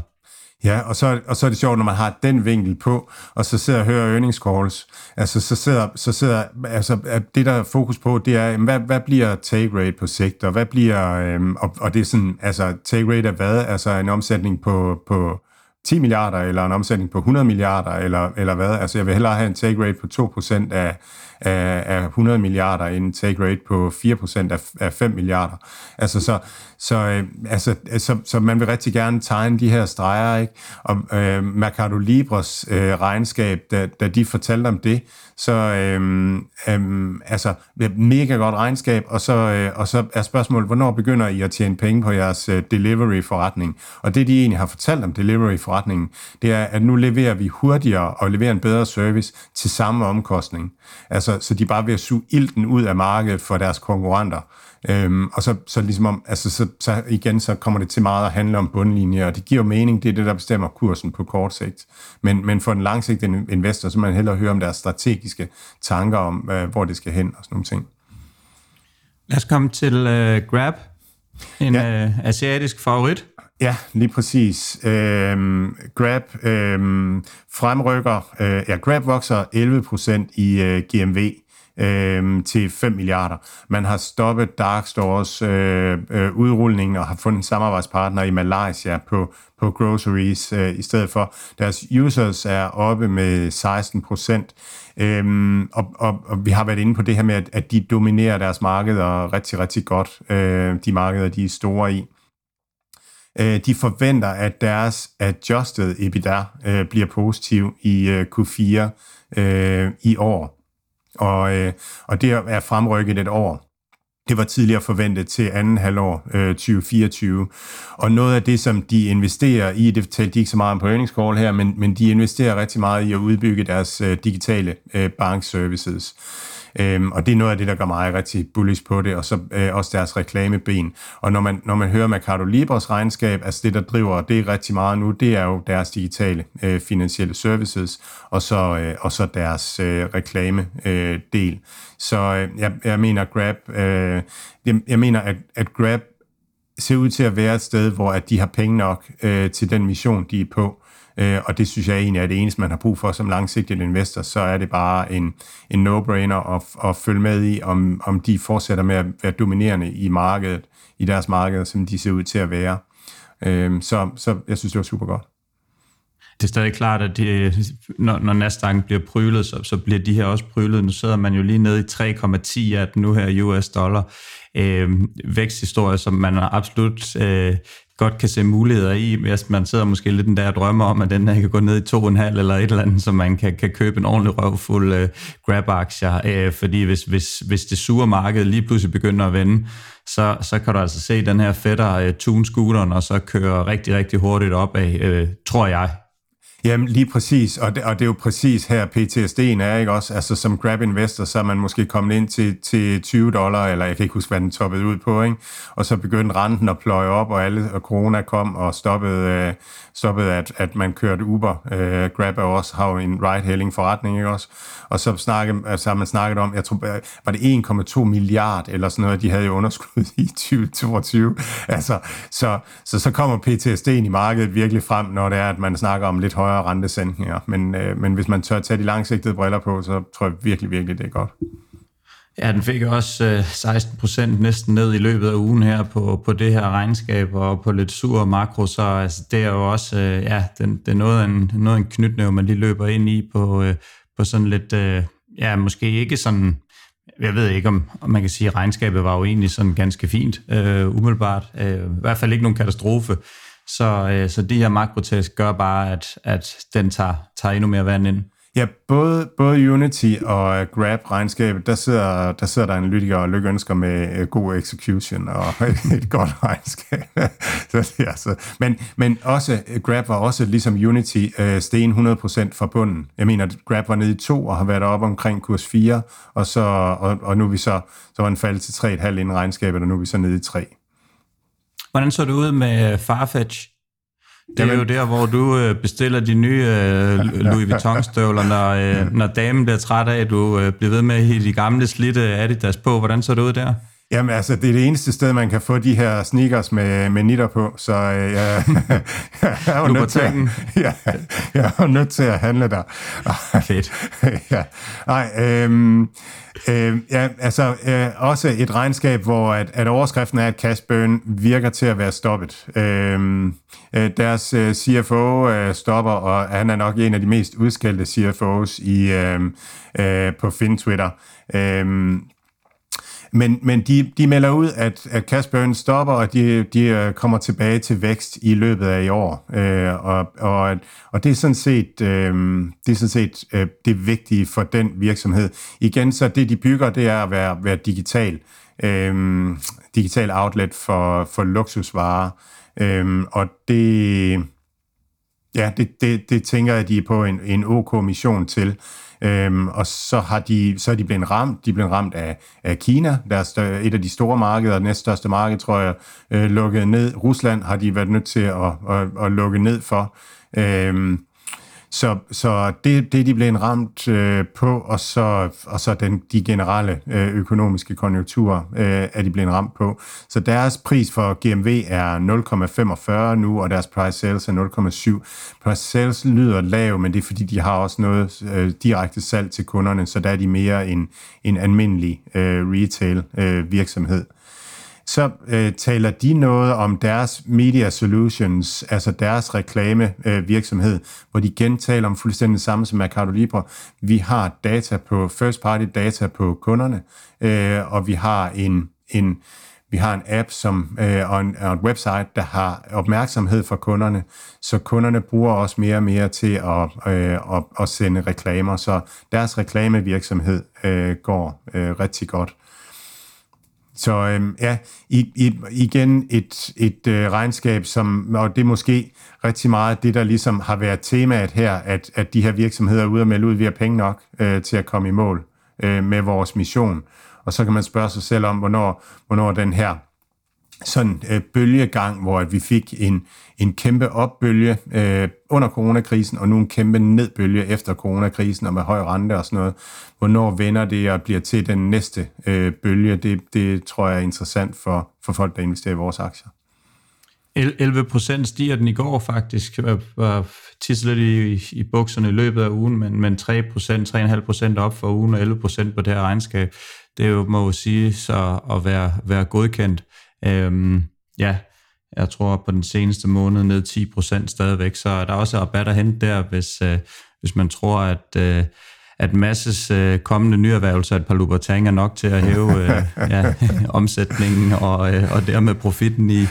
Ja, og så, og så er det sjovt, når man har den vinkel på, og så sidder og hører earnings calls. Altså, så sidder, så sidder altså, det der er fokus på, det er, hvad, hvad bliver take rate på sigt, og hvad bliver, øhm, og, og det er sådan, altså, take rate er hvad? Altså en omsætning på, på 10 milliarder, eller en omsætning på 100 milliarder, eller, eller hvad? Altså, jeg vil hellere have en take rate på 2% af, af, af 100 milliarder, en take rate på 4% af, af 5 milliarder. Altså, så, så, øh, altså, øh, så, så man vil rigtig gerne tegne de her streger, ikke? Og øh, Mercado Libres øh, regnskab, da, da de fortalte om det, så øh, øh, altså, mega godt regnskab, og så, øh, og så er spørgsmålet, hvornår begynder I at tjene penge på jeres øh, delivery-forretning? Og det, de egentlig har fortalt om delivery-forretningen, det er, at nu leverer vi hurtigere og leverer en bedre service til samme omkostning. Altså, så de er bare ved at suge ilten ud af markedet for deres konkurrenter. Øhm, og så, så ligesom om, altså så, så igen, så kommer det til meget at handle om bundlinjer, og det giver mening, det er det, der bestemmer kursen på kort sigt. Men, men for den langsigtede investor, så man hellere høre om deres strategiske tanker om, øh, hvor det skal hen og sådan nogle ting. Lad os komme til uh, Grab, en ja. uh, asiatisk favorit. Ja, lige præcis. Øhm, Grab øhm, fremrykker, øh, ja, Grab vokser 11% i øh, GMV øh, til 5 milliarder. Man har stoppet Dark Stores øh, øh, udrulning og har fundet en samarbejdspartner i Malaysia på, på groceries øh, i stedet for. Deres users er oppe med 16 procent. Øhm, og, og, og vi har været inde på det her med, at, at de dominerer deres markeder rigtig, rigtig godt. Øh, de markeder, de er store i. Øh, de forventer, at deres adjusted EBITDA øh, bliver positiv i øh, Q4 øh, i år og, øh, og det er fremrykket et år. Det var tidligere forventet til anden halvår øh, 2024. Og noget af det, som de investerer i, det fortalte de ikke så meget om på earnings call her, men, men de investerer rigtig meget i at udbygge deres øh, digitale øh, bankservices. Øhm, og det er noget af det, der gør mig rigtig bullish på det, og så øh, også deres reklameben. Og når man, når man hører Mercado Libres regnskab, altså det, der driver det rigtig meget nu, det er jo deres digitale øh, finansielle services, og så, øh, og så deres øh, reklame øh, del. Så øh, jeg, jeg mener, Grab, øh, jeg, jeg mener, at, at Grab ser ud til at være et sted, hvor at de har penge nok øh, til den mission, de er på. Øh, og det synes jeg egentlig er det eneste, man har brug for som langsigtet investor, så er det bare en, en no-brainer at, at følge med i, om, om de fortsætter med at være dominerende i markedet, i deres marked, som de ser ud til at være. Øh, så, så jeg synes, det var super godt. Det er stadig klart, at de, når, når Nasdaq bliver prylet, så, så bliver de her også prylet. Nu sidder man jo lige nede i 3,10 af nu her US dollar. Øh, væksthistorie, som man absolut øh, godt kan se muligheder i, hvis man sidder måske lidt den der drømmer om, at den her kan gå ned i to en halv eller et eller andet, så man kan, kan købe en ordentlig røvfuld øh, grab-aktier. Øh, fordi hvis, hvis, hvis det sure marked lige pludselig begynder at vende, så, så kan du altså se den her fætter øh, tune scooteren og så køre rigtig, rigtig hurtigt op af, øh, tror jeg, Jamen lige præcis, og det, og det er jo præcis her PTSD'en er, ikke også? Altså som Grab Investor, så er man måske kommet ind til, til 20 dollar, eller jeg kan ikke huske, hvad den toppede ud på, ikke? Og så begyndte renten at pløje op, og alle og corona kom og stoppede, øh, stoppede at, at man kørte Uber. Øh, Grab er også, har jo en ride-hailing forretning, ikke også? Og så, snakke, så altså, har man snakket om, jeg tror, var det 1,2 milliard eller sådan noget, de havde jo underskud i 2022. Altså, så, så, så kommer PTSD'en i markedet virkelig frem, når det er, at man snakker om lidt højere større rentesænkninger. Men, øh, men hvis man tør tage de langsigtede briller på, så tror jeg virkelig, virkelig, det er godt. Ja, den fik også øh, 16 procent næsten ned i løbet af ugen her på, på det her regnskab og på lidt sur makro, så altså, det er jo også, øh, ja, den, det er noget af en, noget af en knytnæve, man lige løber ind i på, øh, på sådan lidt, øh, ja, måske ikke sådan, jeg ved ikke, om, om man kan sige, at regnskabet var jo egentlig sådan ganske fint, øh, umiddelbart. Øh, I hvert fald ikke nogen katastrofe. Så, øh, så de her makrotest gør bare, at, at den tager, tager endnu mere vand ind. Ja, både, både Unity og øh, Grab-regnskabet, der sidder, der sidder der analytikere og lykønsker med øh, god execution og et godt regnskab. så, ja, så. Men, men også, øh, Grab var også ligesom Unity uh, sten 100% fra bunden. Jeg mener, Grab var nede i 2 og har været oppe omkring kurs 4, og, så, og, og nu er vi så, så var den faldet til 3,5 inden regnskabet, og nu er vi så nede i 3. Hvordan så det ud med Farfetch? Det er Jamen. jo der, hvor du øh, bestiller de nye øh, Louis Vuitton-støvler, når, øh, når damen bliver træt af, at du bliver ved med at de gamle slitte Adidas på. Hvordan så det ud der? Jamen altså, det er det eneste sted, man kan få de her sneakers med, med nitter på, så øh, jeg, jeg, er jo nødt til, at, jeg, jeg er jo nødt til at handle der. Fedt. ja. Nej, øhm, øh, ja, altså øh, også et regnskab, hvor at, at overskriften er, at cash burn virker til at være stoppet. Øhm, øh, deres øh, CFO øh, stopper, og han er nok en af de mest udskældte CFOs i, øh, øh, på FinTwitter. Øhm, men, men de, de melder ud, at, at cash burn stopper, og de, de øh, kommer tilbage til vækst i løbet af i år. Øh, og, og, og det er sådan set, øh, det, er sådan set øh, det vigtige for den virksomhed. Igen, så det de bygger, det er at være, være digital. Øh, digital outlet for, for luksusvarer. Øh, og det, ja, det, det, det tænker jeg, de er på en, en OK mission til. Øhm, og så, har de, så er de blevet ramt. De er blevet ramt af, af Kina, deres, et af de store markeder, næststørste marked, tror jeg, øh, lukket ned. Rusland har de været nødt til at, at, at lukke ned for. Øhm, så, så det, det de blev ramt øh, på, og så, og så den, de generelle øh, økonomiske konjunkturer øh, er de blevet ramt på. Så deres pris for GMV er 0,45 nu, og deres price sales er 0,7. Price sales lyder lav, men det er fordi, de har også noget øh, direkte salg til kunderne, så der er de mere en, en almindelig øh, retail øh, virksomhed så øh, taler de noget om deres media solutions, altså deres reklame øh, virksomhed, hvor de gentaler om fuldstændig det samme som Mercado Libre. Vi har data på first party data på kunderne, øh, og vi har en, en vi har en app som, øh, og, en, og en website, der har opmærksomhed for kunderne, så kunderne bruger også mere og mere til at, øh, at, at sende reklamer, så deres reklamevirksomhed øh, går øh, rigtig godt. Så øhm, ja, i, i, igen et, et øh, regnskab, som, og det er måske rigtig meget det, der ligesom har været temaet her, at, at de her virksomheder er ude og melde ud, vi har penge nok øh, til at komme i mål øh, med vores mission. Og så kan man spørge sig selv om, hvornår, hvornår den her sådan øh, bølgegang, hvor at vi fik en, en kæmpe opbølge øh, under coronakrisen, og nu en kæmpe nedbølge efter coronakrisen, og med høj rente og sådan noget. Hvornår vender det og bliver til den næste øh, bølge? Det, det tror jeg er interessant for, for folk, der investerer i vores aktier. 11 procent stiger den i går faktisk, var tislet i, i bukserne i løbet af ugen, men, men 3 procent, 3,5 procent op for ugen, og 11 procent på det her regnskab. Det er jo, må jo sige, så at være, være godkendt. Øhm, ja, jeg tror på den seneste måned ned 10% stadigvæk, så er der også rabat at hente der, hvis, øh, hvis man tror, at, øh, at masses øh, kommende nyerhvervelse af et par Louboutin er nok til at hæve øh, ja, omsætningen og, øh, og dermed profitten i,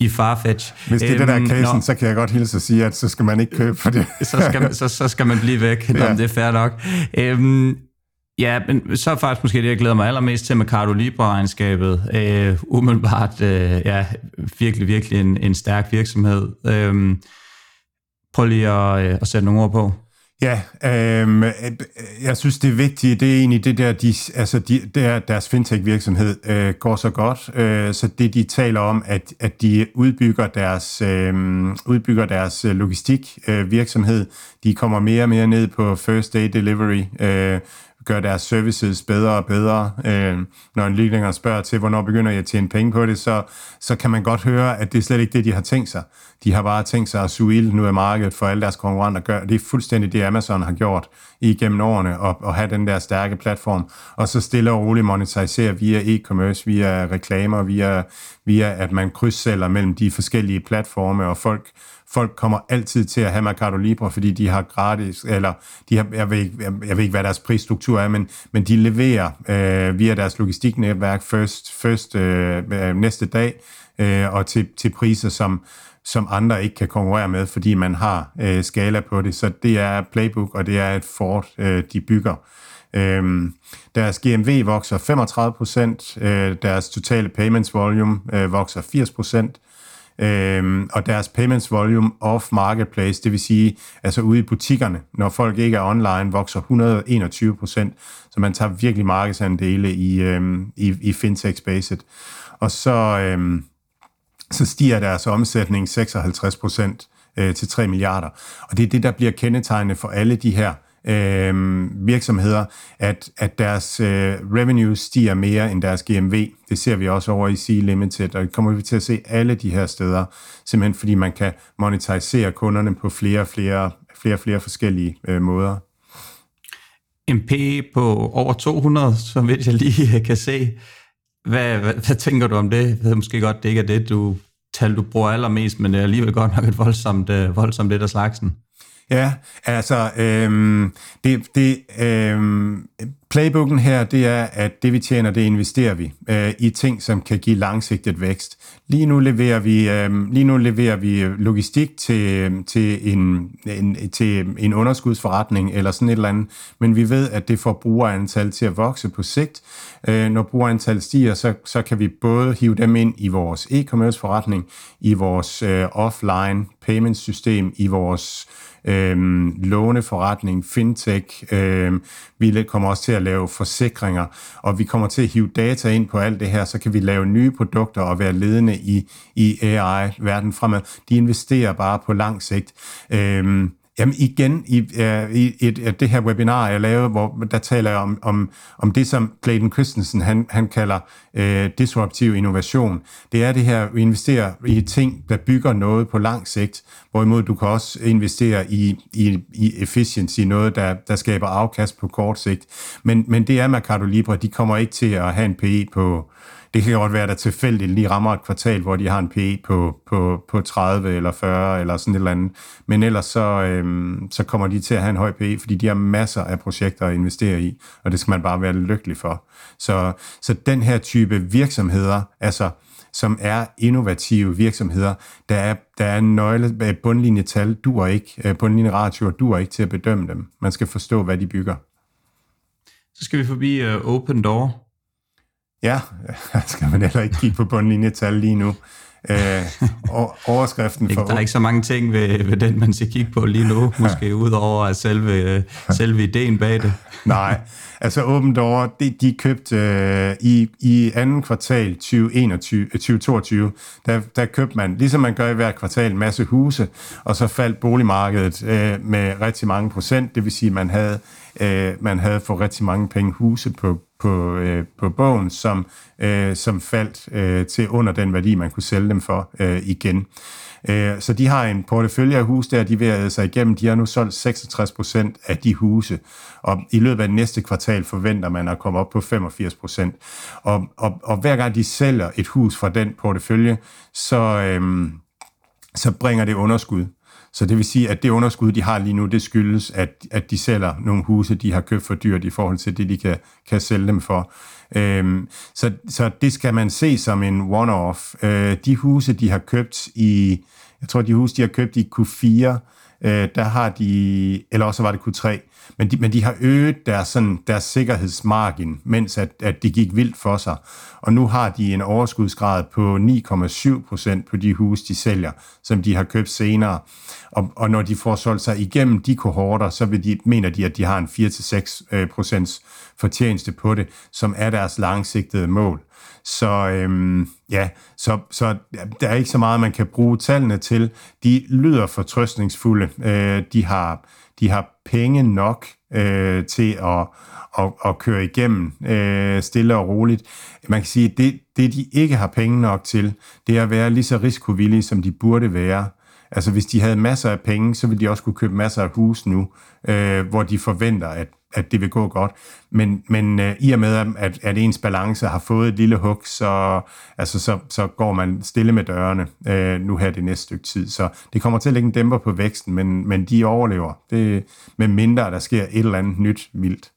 i Farfetch. Hvis det er det der øhm, casen, så kan jeg godt hilse at sige, at så skal man ikke købe for det. så, skal, så, så skal man blive væk, ja. det er fair nok. Øhm, Ja, men så er faktisk måske det, jeg glæder mig allermest til med Cardo Libre-regnskabet. Øh, umiddelbart, øh, ja, virkelig, virkelig en, en stærk virksomhed. Øh, prøv lige at, øh, at sætte nogle ord på. Ja, øh, jeg synes det er det er egentlig det der, de, altså de, der deres fintech-virksomhed øh, går så godt, øh, så det de taler om, at, at de udbygger deres, øh, udbygger deres øh, logistik øh, virksomhed, de kommer mere og mere ned på first day delivery, øh, gør deres services bedre og bedre. Øh, når en lydlænger spørger til, hvornår begynder jeg at tjene penge på det, så, så kan man godt høre, at det er slet ikke det, de har tænkt sig. De har bare tænkt sig at suge ild nu af markedet for alle deres konkurrenter gør. Det er fuldstændig det, Amazon har gjort igennem årene, og, og have den der stærke platform, og så stille og roligt monetisere via e-commerce, via reklamer, via, via at man krydssælger mellem de forskellige platforme, og folk folk kommer altid til at have Mercado Libre, fordi de har gratis, eller de har, jeg, ved ikke, jeg, jeg ved ikke, hvad deres prisstruktur er, men, men de leverer øh, via deres logistiknetværk først, først øh, øh, næste dag, øh, og til, til priser, som, som andre ikke kan konkurrere med, fordi man har øh, skala på det. Så det er Playbook, og det er et fort, øh, de bygger. Øhm, deres GMV vokser 35%, øh, deres totale payments volume øh, vokser 80%, Øhm, og deres payments volume off marketplace, det vil sige altså ude i butikkerne, når folk ikke er online, vokser 121 procent, så man tager virkelig markedsandele i, øhm, i, i fintech-spacet. Og så, øhm, så stiger deres omsætning 56 procent øh, til 3 milliarder. Og det er det, der bliver kendetegnende for alle de her øh, virksomheder, at, at deres øh, revenue stiger mere end deres GMV. Det ser vi også over i Sea Limited, og det kommer vi til at se alle de her steder, simpelthen fordi man kan monetisere kunderne på flere og flere, flere, flere forskellige øh, måder. En P på over 200, som jeg lige kan se. Hvad, hvad, hvad tænker du om det? Jeg ved måske godt, det ikke er det, du tal, du bruger allermest, men det er alligevel godt nok et voldsomt, øh, voldsomt lidt af slagsen. Ja, altså, øhm, det, det, øhm, playbooken her, det er, at det vi tjener, det investerer vi øh, i ting, som kan give langsigtet vækst. Lige nu leverer vi, øh, lige nu leverer vi øh, logistik til, øhm, til, en, en, til en underskudsforretning eller sådan et eller andet, men vi ved, at det får brugerantal til at vokse på sigt. Øh, når brugerantal stiger, så, så kan vi både hive dem ind i vores e-commerce forretning, i vores øh, offline payment system, i vores øh, Øhm, låneforretning, fintech. Øh, vi kommer også til at lave forsikringer, og vi kommer til at hive data ind på alt det her, så kan vi lave nye produkter og være ledende i, i AI-verden fremad. De investerer bare på lang sigt. Øh, Jamen igen, i, uh, i et, et, det her webinar, jeg lavede, hvor der taler jeg om, om, om det, som Clayton Christensen han, han kalder uh, disruptiv innovation. Det er det her, vi investerer i ting, der bygger noget på lang sigt, hvorimod du kan også investere i, i, i efficiency, noget, der, der skaber afkast på kort sigt. Men, men det er Mercado Libre, de kommer ikke til at have en PE på det kan godt være, at der tilfældigt lige rammer et kvartal, hvor de har en PE på, på, på 30 eller 40 eller sådan et eller andet. Men ellers så, øhm, så kommer de til at have en høj PE, fordi de har masser af projekter at investere i, og det skal man bare være lykkelig for. Så, så den her type virksomheder, altså som er innovative virksomheder, der er, der er en nøgle, øh, bundlinjetal duer ikke, øh, bundlinjeratioer duer ikke til at bedømme dem. Man skal forstå, hvad de bygger. Så skal vi forbi uh, Open Door, Ja, skal man heller ikke kigge på bundlinjetal lige nu. Øh, overskriften for... Der er ikke så mange ting ved, ved den, man skal kigge på lige nu, måske udover at selve, selve ideen bag det. Nej, altså Open Door, de, de købte øh, i, i anden kvartal 2021, 2022, der, der købte man, ligesom man gør i hver kvartal, en masse huse, og så faldt boligmarkedet øh, med rigtig mange procent, det vil sige, at man havde, øh, man havde for rigtig mange penge huse på, på, øh, på bogen, som, øh, som faldt øh, til under den værdi, man kunne sælge dem for øh, igen. Øh, så de har en portefølje af huse der, de vil sig igennem. De har nu solgt 66 procent af de huse, og i løbet af næste kvartal forventer man at komme op på 85 procent. Og, og, og hver gang de sælger et hus fra den portefølje, så, øh, så bringer det underskud. Så det vil sige, at det underskud, de har lige nu, det skyldes, at, at de sælger nogle huse, de har købt for dyrt i forhold til det, de kan, kan sælge dem for. Øhm, så, så det skal man se som en one-off. Øh, de huse, de har købt i, jeg tror, de huse, de har købt i Q4, øh, der har de, eller også var det Q3, men de, men de har øget deres, sådan, deres sikkerhedsmargin, mens at, at det gik vildt for sig. Og nu har de en overskudsgrad på 9,7 procent på de huse, de sælger, som de har købt senere. Og, og når de får solgt sig igennem de kohorter, så vil de, mener de, at de har en 4-6 øh, procents fortjeneste på det, som er deres langsigtede mål. Så øhm, ja, så, så der er ikke så meget, man kan bruge tallene til. De lyder fortrøstningsfulde. Øh, de, har, de har penge nok øh, til at, at, at køre igennem øh, stille og roligt. Man kan sige, at det, det, de ikke har penge nok til, det er at være lige så risikovillige, som de burde være. Altså hvis de havde masser af penge, så ville de også kunne købe masser af hus nu, øh, hvor de forventer, at, at det vil gå godt. Men, men øh, i og med, at, at ens balance har fået et lille hug, så, altså, så, så går man stille med dørene øh, nu her det næste stykke tid. Så det kommer til at lægge en dæmper på væksten, men, men de overlever. Det, med mindre der sker et eller andet nyt vildt.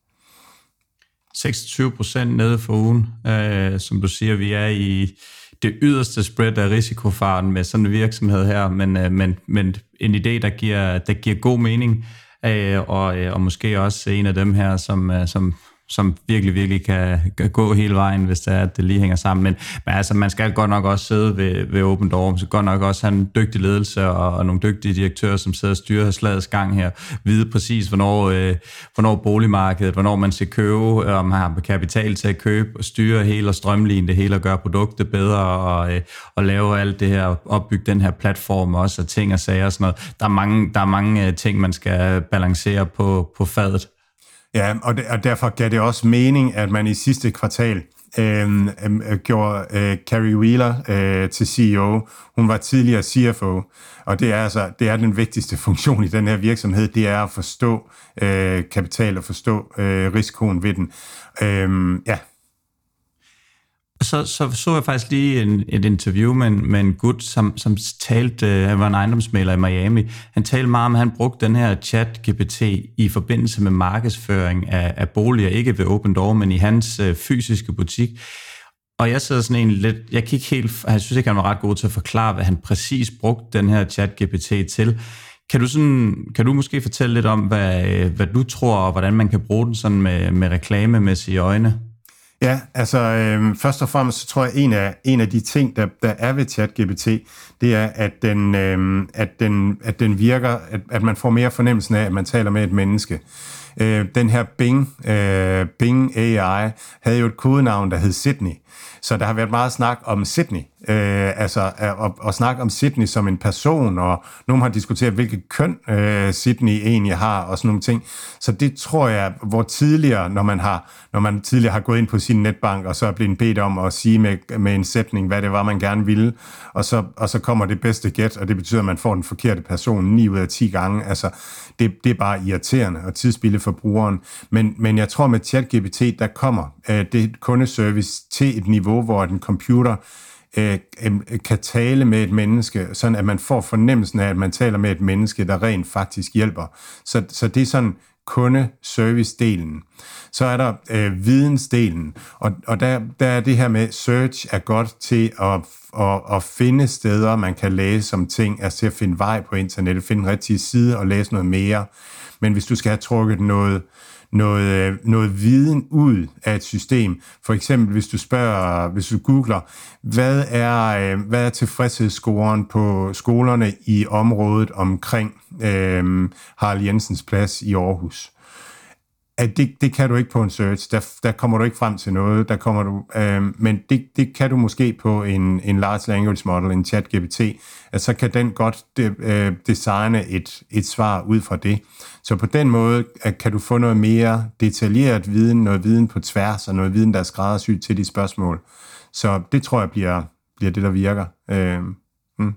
26 procent nede for ugen. Øh, som du siger, vi er i det yderste spread af risikofaren med sådan en virksomhed her, men, øh, men, men en idé, der giver, der giver god mening, øh, og, øh, og måske også en af dem her, som, øh, som, som virkelig, virkelig kan, gå hele vejen, hvis det er, at det lige hænger sammen. Men, men altså, man skal godt nok også sidde ved, ved Open Door, man skal godt nok også have en dygtig ledelse og, og nogle dygtige direktører, som sidder og styrer slagets gang her, vide præcis, hvornår, øh, hvornår boligmarkedet, hvornår man skal købe, om man har kapital til at købe, og styre hele og strømline det hele og gøre produktet bedre og, øh, og lave alt det her, opbygge den her platform også, og ting og sager og sådan noget. Der er mange, der er mange øh, ting, man skal balancere på, på fadet. Ja, og, de, og derfor gav det også mening, at man i sidste kvartal øh, øh, gjorde øh, Carrie Wheeler øh, til CEO. Hun var tidligere CFO, og det er altså det er den vigtigste funktion i den her virksomhed, det er at forstå øh, kapital og forstå øh, risikoen ved den. Øh, ja, så, så så jeg faktisk lige en, et interview med en, med en gut, som, som talte, uh, han var en ejendomsmaler i Miami, han talte meget om, at han brugte den her chat-GPT i forbindelse med markedsføring af, af boliger, ikke ved Open Door, men i hans øh, fysiske butik. Og jeg sidder sådan en lidt, jeg kan ikke helt, jeg synes ikke, han var ret god til at forklare, hvad han præcis brugte den her chat-GPT til. Kan du, sådan, kan du måske fortælle lidt om, hvad, øh, hvad du tror, og hvordan man kan bruge den sådan med, med reklamemæssige øjne? Ja, altså øh, først og fremmest så tror jeg, en af, en af de ting, der, der er ved ChatGPT, det er, at den, øh, at den, at den virker, at, at man får mere fornemmelsen af, at man taler med et menneske. Øh, den her Bing, øh, Bing AI havde jo et kodenavn, der hed Sydney. Så der har været meget snak om Sydney, øh, altså øh, at, at snakke om Sydney som en person, og nogen har diskuteret, hvilket køn øh, Sydney egentlig har, og sådan nogle ting. Så det tror jeg, hvor tidligere, når man har, når man tidligere har gået ind på sin netbank, og så er blevet bedt om at sige med, med en sætning, hvad det var, man gerne ville, og så, og så kommer det bedste gæt, og det betyder, at man får den forkerte person 9 ud af 10 gange. Altså, det, det er bare irriterende og tidsspilde for brugeren. Men, men jeg tror, med ChatGPT, der kommer øh, det kundeservice til et niveau, hvor en computer øh, øh, kan tale med et menneske, sådan at man får fornemmelsen af, at man taler med et menneske, der rent faktisk hjælper. Så, så det er sådan kundeservice-delen. Så er der øh, vidensdelen, og, og der, der er det her med, search er godt til at, at, at finde steder, man kan læse om ting, altså til at finde vej på internettet, finde en rigtig side og læse noget mere. Men hvis du skal have trukket noget, øh, noget, øh, noget viden ud af et system. For eksempel, hvis du spørger, hvis du googler, hvad er, øh, hvad er tilfredshedsscoren på skolerne i området omkring øh, Harald Jensens plads i Aarhus? At det, det kan du ikke på en search. Der, der kommer du ikke frem til noget. Der kommer du, øh, men det, det kan du måske på en, en large language model, en chat GPT. At så kan den godt de, øh, designe et, et svar ud fra det. Så på den måde at kan du få noget mere detaljeret viden, noget viden på tværs, og noget viden, der er skræddersygt til de spørgsmål. Så det tror jeg bliver, bliver det, der virker. Øh, mm.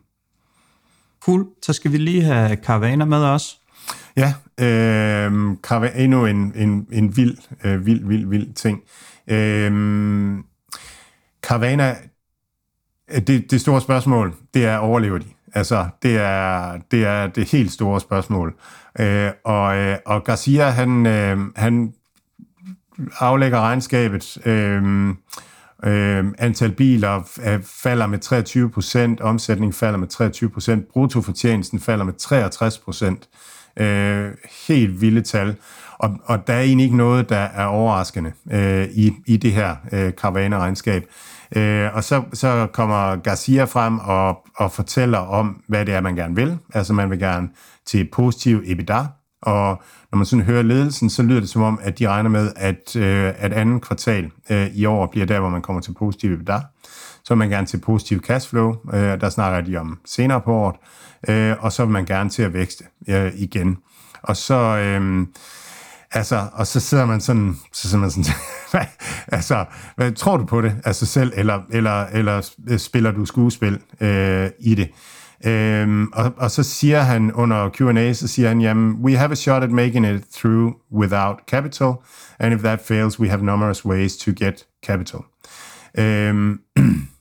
Cool. Så skal vi lige have Carvana med os. Ja, øh, endnu en, en, en vild, øh, vild, vild, vild ting. Øhm, øh, Carvana, det, det store spørgsmål, det er, overlever de? Altså, det er det, er det helt store spørgsmål. Øh, og, øh, og Garcia, han, øh, han aflægger regnskabet. Øh, øh, antal biler falder med 23 procent, omsætning falder med 23 procent, bruttofortjenesten falder med 63 procent. Øh, helt vilde tal. Og, og der er egentlig ikke noget, der er overraskende øh, i, i det her øh, karavaneregnskab. Øh, og så, så kommer Garcia frem og, og fortæller om, hvad det er, man gerne vil. Altså man vil gerne til positiv EBITDA, og når man sådan hører ledelsen, så lyder det som om, at de regner med, at, øh, at anden kvartal øh, i år bliver der, hvor man kommer til positiv EBITDA. Så vil man gerne til positiv cashflow, øh, der snakker de om senere på året, øh, og så vil man gerne til at vækste øh, igen. Og så... Øh, Altså, og så sidder man sådan, så sidder man sådan, altså, hvad, tror du på det altså selv, eller, eller, eller spiller du skuespil øh, i det? Øhm, og, og så siger han under Q&A, så siger han, jamen, we have a shot at making it through without capital, and if that fails, we have numerous ways to get capital. Øhm,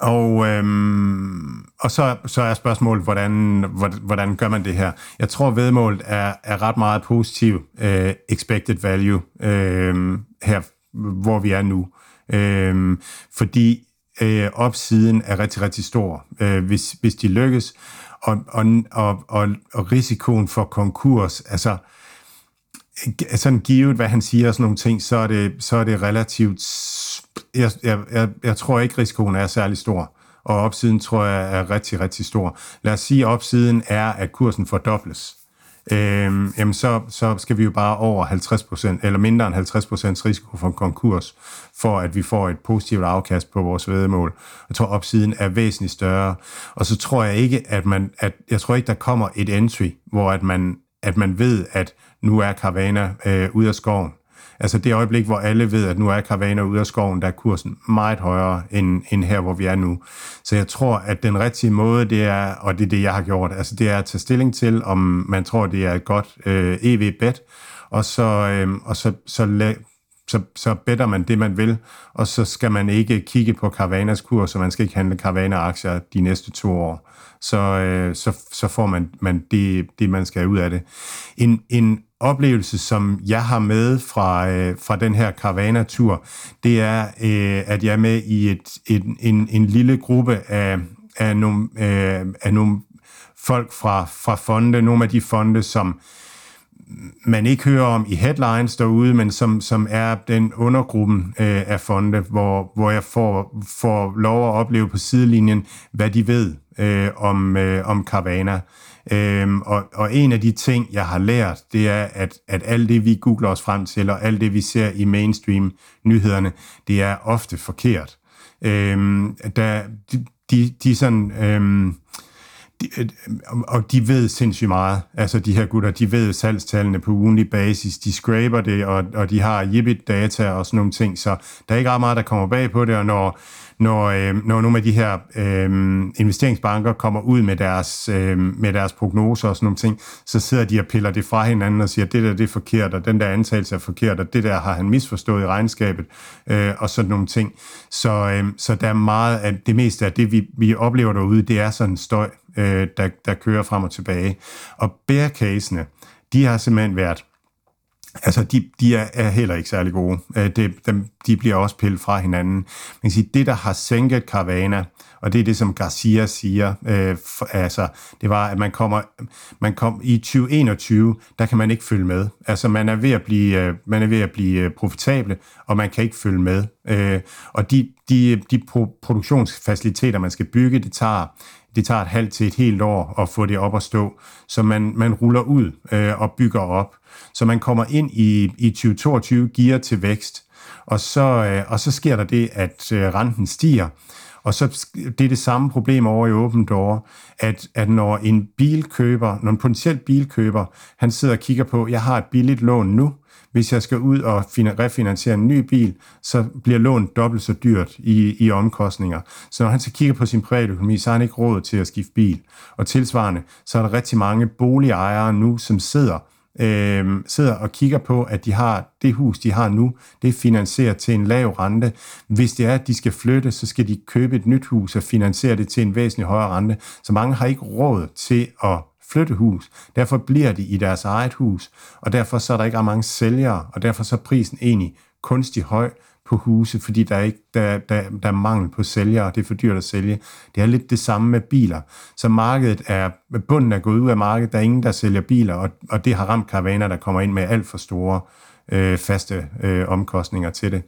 og, øhm, og så, så er spørgsmålet, hvordan, hvordan gør man det her? Jeg tror, vedmålet er, er ret meget positiv øh, expected value øh, her, hvor vi er nu. Øh, fordi øh, opsiden er rigtig, rigtig stor, øh, hvis, hvis de lykkes. Og, og, og, og, og risikoen for konkurs, altså sådan givet, hvad han siger og sådan nogle ting, så er det, så er det relativt... Jeg, jeg, jeg, jeg tror ikke, risikoen er særlig stor, og opsiden tror jeg er rigtig, rigtig stor. Lad os sige, at opsiden er, at kursen fordobles Øhm, jamen så, så skal vi jo bare over 50%, eller mindre end 50% risiko for en konkurs, for at vi får et positivt afkast på vores vedmål. Jeg tror, opsiden er væsentligt større. Og så tror jeg ikke, at man, at, jeg tror ikke, der kommer et entry, hvor at man, at man ved, at nu er Carvana øh, ude af skoven. Altså det øjeblik, hvor alle ved, at nu er Carvana ude af skoven, der er kursen meget højere end, end her, hvor vi er nu. Så jeg tror, at den rigtige måde, det er, og det er det, jeg har gjort, altså det er at tage stilling til, om man tror, det er et godt øh, EV-bet, og så, øh, og så, så, så, så better man det, man vil, og så skal man ikke kigge på Carvanas kurs, så man skal ikke handle Carvana-aktier de næste to år. Så, øh, så, så får man, man det, det, man skal ud af det. En, en oplevelse, som jeg har med fra, øh, fra den her karavanatur, det er, øh, at jeg er med i et, et, en, en lille gruppe af, af, nogle, øh, af nogle folk fra, fra fonde, nogle af de fonde, som man ikke hører om i headlines derude, men som, som er den undergruppen øh, af fonde, hvor, hvor jeg får, får lov at opleve på sidelinjen, hvad de ved øh, om, øh, om Carvana. Øhm, og, og en af de ting, jeg har lært, det er, at, at alt det, vi googler os frem til, og alt det, vi ser i mainstream-nyhederne, det er ofte forkert. Øhm, der, de, de, de sådan... Øhm, de, øh, og de ved sindssygt meget. Altså de her gutter, de ved salgstallene på ugenlig basis, de scraper det, og, og de har jibbit data og sådan nogle ting, så der er ikke ret meget, der kommer bag på det, og når når, øh, når nogle af de her øh, investeringsbanker kommer ud med deres, øh, med deres prognoser og sådan nogle ting, så sidder de og piller det fra hinanden og siger, det der det er forkert, og den der antagelse er forkert, og det der har han misforstået i regnskabet, øh, og sådan nogle ting. Så, øh, så der er meget af det meste af det, vi, vi oplever derude, det er sådan en støj, øh, der, der kører frem og tilbage. Og bear de har simpelthen været Altså, de, de er, er heller ikke særlig gode. Øh, de, de, dem, de bliver også pillet fra hinanden. Man kan sige, det, der har sænket Caravana, og det er det, som Garcia siger, øh, for, altså, det var, at man kommer, man kom i 2021, der kan man ikke følge med. Altså, man er ved at blive, øh, man er ved at blive øh, profitable, og man kan ikke følge med. Øh, og de, de, de produktionsfaciliteter, man skal bygge, det tager, det tager et halvt til et helt år at få det op at stå. Så man, man ruller ud øh, og bygger op. Så man kommer ind i, i 2022 gear til vækst, og så, øh, og så sker der det, at øh, renten stiger, og så det er det samme problem over i Open Door, at, at når en bilkøber, når en potentiel bilkøber, han sidder og kigger på, jeg har et billigt lån nu, hvis jeg skal ud og refinansiere en ny bil, så bliver lånet dobbelt så dyrt i, i omkostninger. Så når han så kigger på sin private økonomi, så har han ikke råd til at skifte bil. Og tilsvarende, så er der rigtig mange boligejere nu, som sidder øh, sidder og kigger på, at de har det hus, de har nu, det er finansieret til en lav rente. Hvis det er, at de skal flytte, så skal de købe et nyt hus og finansiere det til en væsentlig højere rente. Så mange har ikke råd til at flyttehus. Derfor bliver de i deres eget hus, og derfor så er der ikke ret mange sælgere, og derfor så er prisen egentlig kunstig høj, på huse, fordi der er, ikke, der, der, der er mangel på sælgere, og det er for dyrt at sælge. Det er lidt det samme med biler. Så markedet er, bunden er gået ud af markedet, der er ingen, der sælger biler, og, og det har ramt karavaner, der kommer ind med alt for store øh, faste øh, omkostninger til det.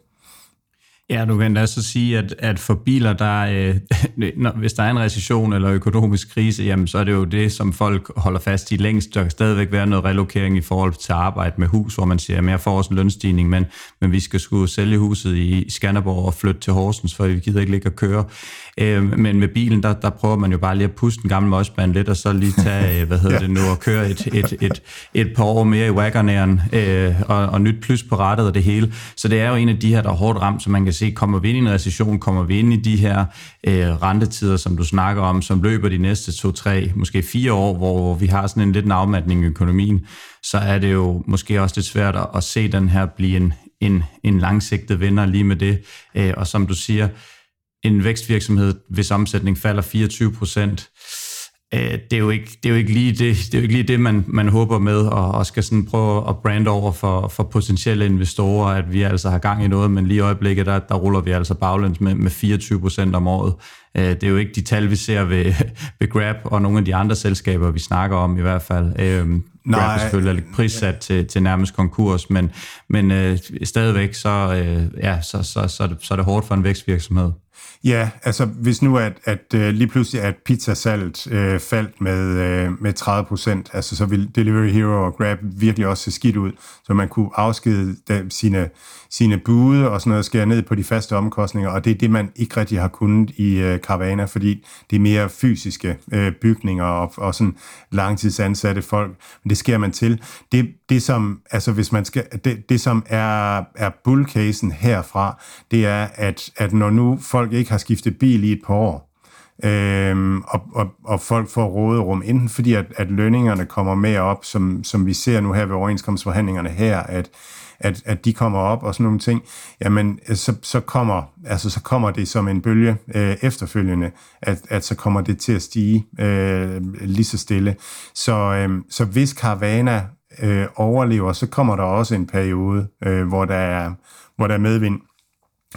Ja, du kan da så sige, at, at for biler, der, øh, når, hvis der er en recession eller økonomisk krise, jamen, så er det jo det, som folk holder fast i længst. Der kan stadigvæk være noget relokering i forhold til arbejde med hus, hvor man siger, at jeg får også en lønstigning, men, men vi skal skulle sælge huset i Skanderborg og flytte til Horsens, for vi gider ikke ligge og køre. Øh, men med bilen, der, der prøver man jo bare lige at puste en gammel møgsband lidt, og så lige tage, øh, hvad hedder det nu, og køre et, et, et, et par år mere i Wagoneren, øh, og, og nyt plus på rettet og det hele. Så det er jo en af de her, der er hårdt ramt, så man kan se, kommer vi ind i en recession, kommer vi ind i de her øh, rentetider, som du snakker om, som løber de næste to, tre, måske fire år, hvor vi har sådan en lidt en afmatning i økonomien, så er det jo måske også lidt svært at, at se den her blive en, en, en langsigtet vinder lige med det. Øh, og som du siger, en vækstvirksomhed, hvis omsætning falder 24 procent, øh, det er jo ikke, det er jo ikke lige det, det, er jo ikke lige det man, man håber med, og, og skal sådan prøve at brande over for, for potentielle investorer, at vi altså har gang i noget, men lige i øjeblikket, der, der ruller vi altså baglæns med, med 24 procent om året. Øh, det er jo ikke de tal, vi ser ved, ved Grab og nogle af de andre selskaber, vi snakker om i hvert fald. Øh, Nej. Grab er selvfølgelig prissat til, til nærmest konkurs, men, men øh, stadigvæk så, øh, ja, så, så, så, er det, så er det hårdt for en vækstvirksomhed. Ja, altså hvis nu at, at øh, lige pludselig at pizzasalget øh, faldt med, øh, med 30 procent, altså så vil Delivery Hero og Grab virkelig også se skidt ud, så man kunne afskede de, sine, sine bude og sådan noget, skære ned på de faste omkostninger, og det er det, man ikke rigtig har kunnet i øh, Caravana, fordi det er mere fysiske øh, bygninger og, og sådan langtidsansatte folk, men det sker man til. Det, det som, altså hvis man skal, det, det som er, er bullcasen herfra, det er, at, at når nu folk ikke har skiftet bil i et par år, øhm, og, og, og folk får råderum, enten fordi, at, at lønningerne kommer med op, som, som vi ser nu her ved overenskomstforhandlingerne her, at, at, at de kommer op og sådan nogle ting, jamen så, så, kommer, altså, så kommer det som en bølge øh, efterfølgende, at, at så kommer det til at stige øh, lige så stille. Så, øh, så hvis Carvana øh, overlever, så kommer der også en periode, øh, hvor, der er, hvor der er medvind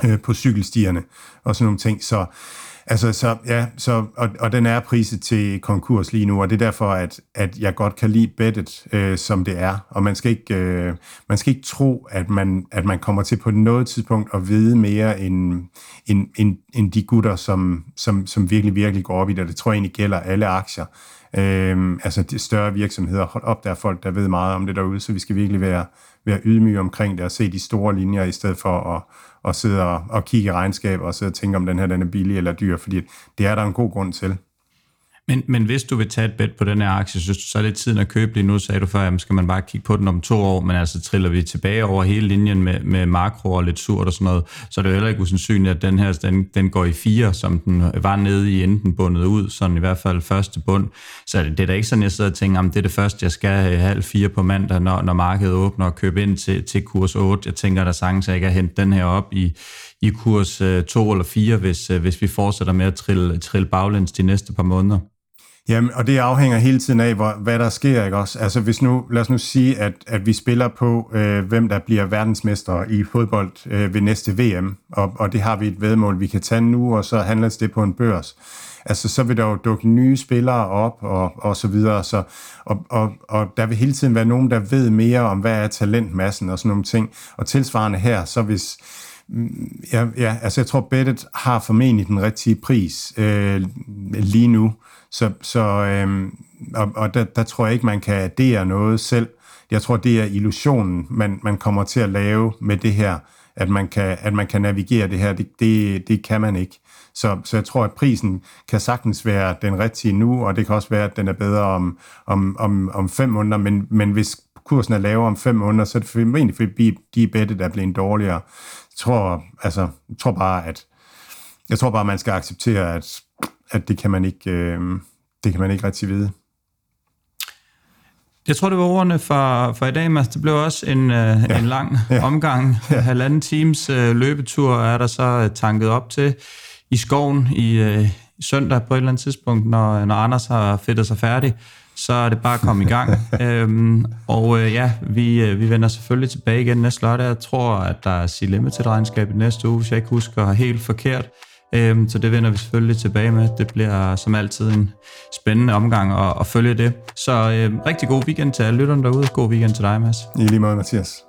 øh, på cykelstierne og sådan nogle ting. Så, altså, så, ja, så, og, og den er priset til konkurs lige nu, og det er derfor, at, at jeg godt kan lide bettet, øh, som det er. Og man skal ikke, øh, man skal ikke tro, at man, at man kommer til på noget tidspunkt at vide mere end, end, end, end de gutter, som, som, som virkelig, virkelig går op i det. Det tror jeg egentlig gælder alle aktier. Øh, altså de større virksomheder, hold op, der er folk, der ved meget om det derude, så vi skal virkelig være, være ydmyge omkring det og se de store linjer, i stedet for at, og sidde og, og kigge i regnskaber og sidde og tænke, om den her den er billig eller dyr, fordi det er der en god grund til. Men, men hvis du vil tage et bet på den her aktie, synes du, så er det tiden at købe lige nu, sagde du før, jamen skal man bare kigge på den om to år, men altså triller vi tilbage over hele linjen med, med makro og lidt surt og sådan noget, så er det jo heller ikke usandsynligt, at den her den, den går i fire, som den var nede i enten bundet ud, sådan i hvert fald første bund. Så det det er da ikke sådan, jeg sidder og tænker, det er det første, jeg skal have halv fire på mandag, når, når markedet åbner og købe ind til, til kurs 8. Jeg tænker, der sagtens, at jeg kan hente den her op i, i kurs øh, 2 eller 4, hvis, øh, hvis vi fortsætter med at trille, trille baglæns de næste par måneder. Jamen, og det afhænger hele tiden af, hvor, hvad der sker, ikke også? Altså, hvis nu, lad os nu sige, at, at vi spiller på, øh, hvem der bliver verdensmester i fodbold øh, ved næste VM, og, og det har vi et vedmål, vi kan tage nu, og så handles det på en børs. Altså, så vil der jo dukke nye spillere op, og, og så videre, så, og, og, og der vil hele tiden være nogen, der ved mere om, hvad er talentmassen og sådan nogle ting. Og tilsvarende her, så hvis, mm, Ja, ja, altså jeg tror, bettet har formentlig den rigtige pris øh, lige nu. Så, så øhm, og, og der, der tror jeg ikke, man kan addere noget selv. Jeg tror, det er illusionen, man, man kommer til at lave med det her, at man kan, at man kan navigere det her. Det, det, det kan man ikke. Så, så jeg tror, at prisen kan sagtens være den rigtige nu, og det kan også være, at den er bedre om, om, om, om fem måneder, men, men hvis kursen er lavere om fem måneder, så er det formentlig fordi de bettet er blevet dårligere. Jeg tror, altså, jeg tror bare, at jeg tror bare, man skal acceptere, at at det kan man ikke, øh, det kan man ikke rigtig vide. Jeg tror, det var ordene for, for i dag, Mads. Det blev også en, øh, ja. en lang ja. omgang. Ja. Halvanden times øh, løbetur er der så øh, tanket op til i skoven i, øh, søndag på et eller andet tidspunkt, når, når Anders har fedtet sig færdig. Så er det bare at komme i gang. øhm, og øh, ja, vi, øh, vi vender selvfølgelig tilbage igen næste lørdag. Jeg tror, at der er C-Limited regnskab i næste uge, hvis jeg ikke husker helt forkert. Øhm, så det vender vi selvfølgelig tilbage med. Det bliver som altid en spændende omgang at, at følge det. Så øhm, rigtig god weekend til alle lytterne derude. God weekend til dig, Mads. I lige måde, Mathias.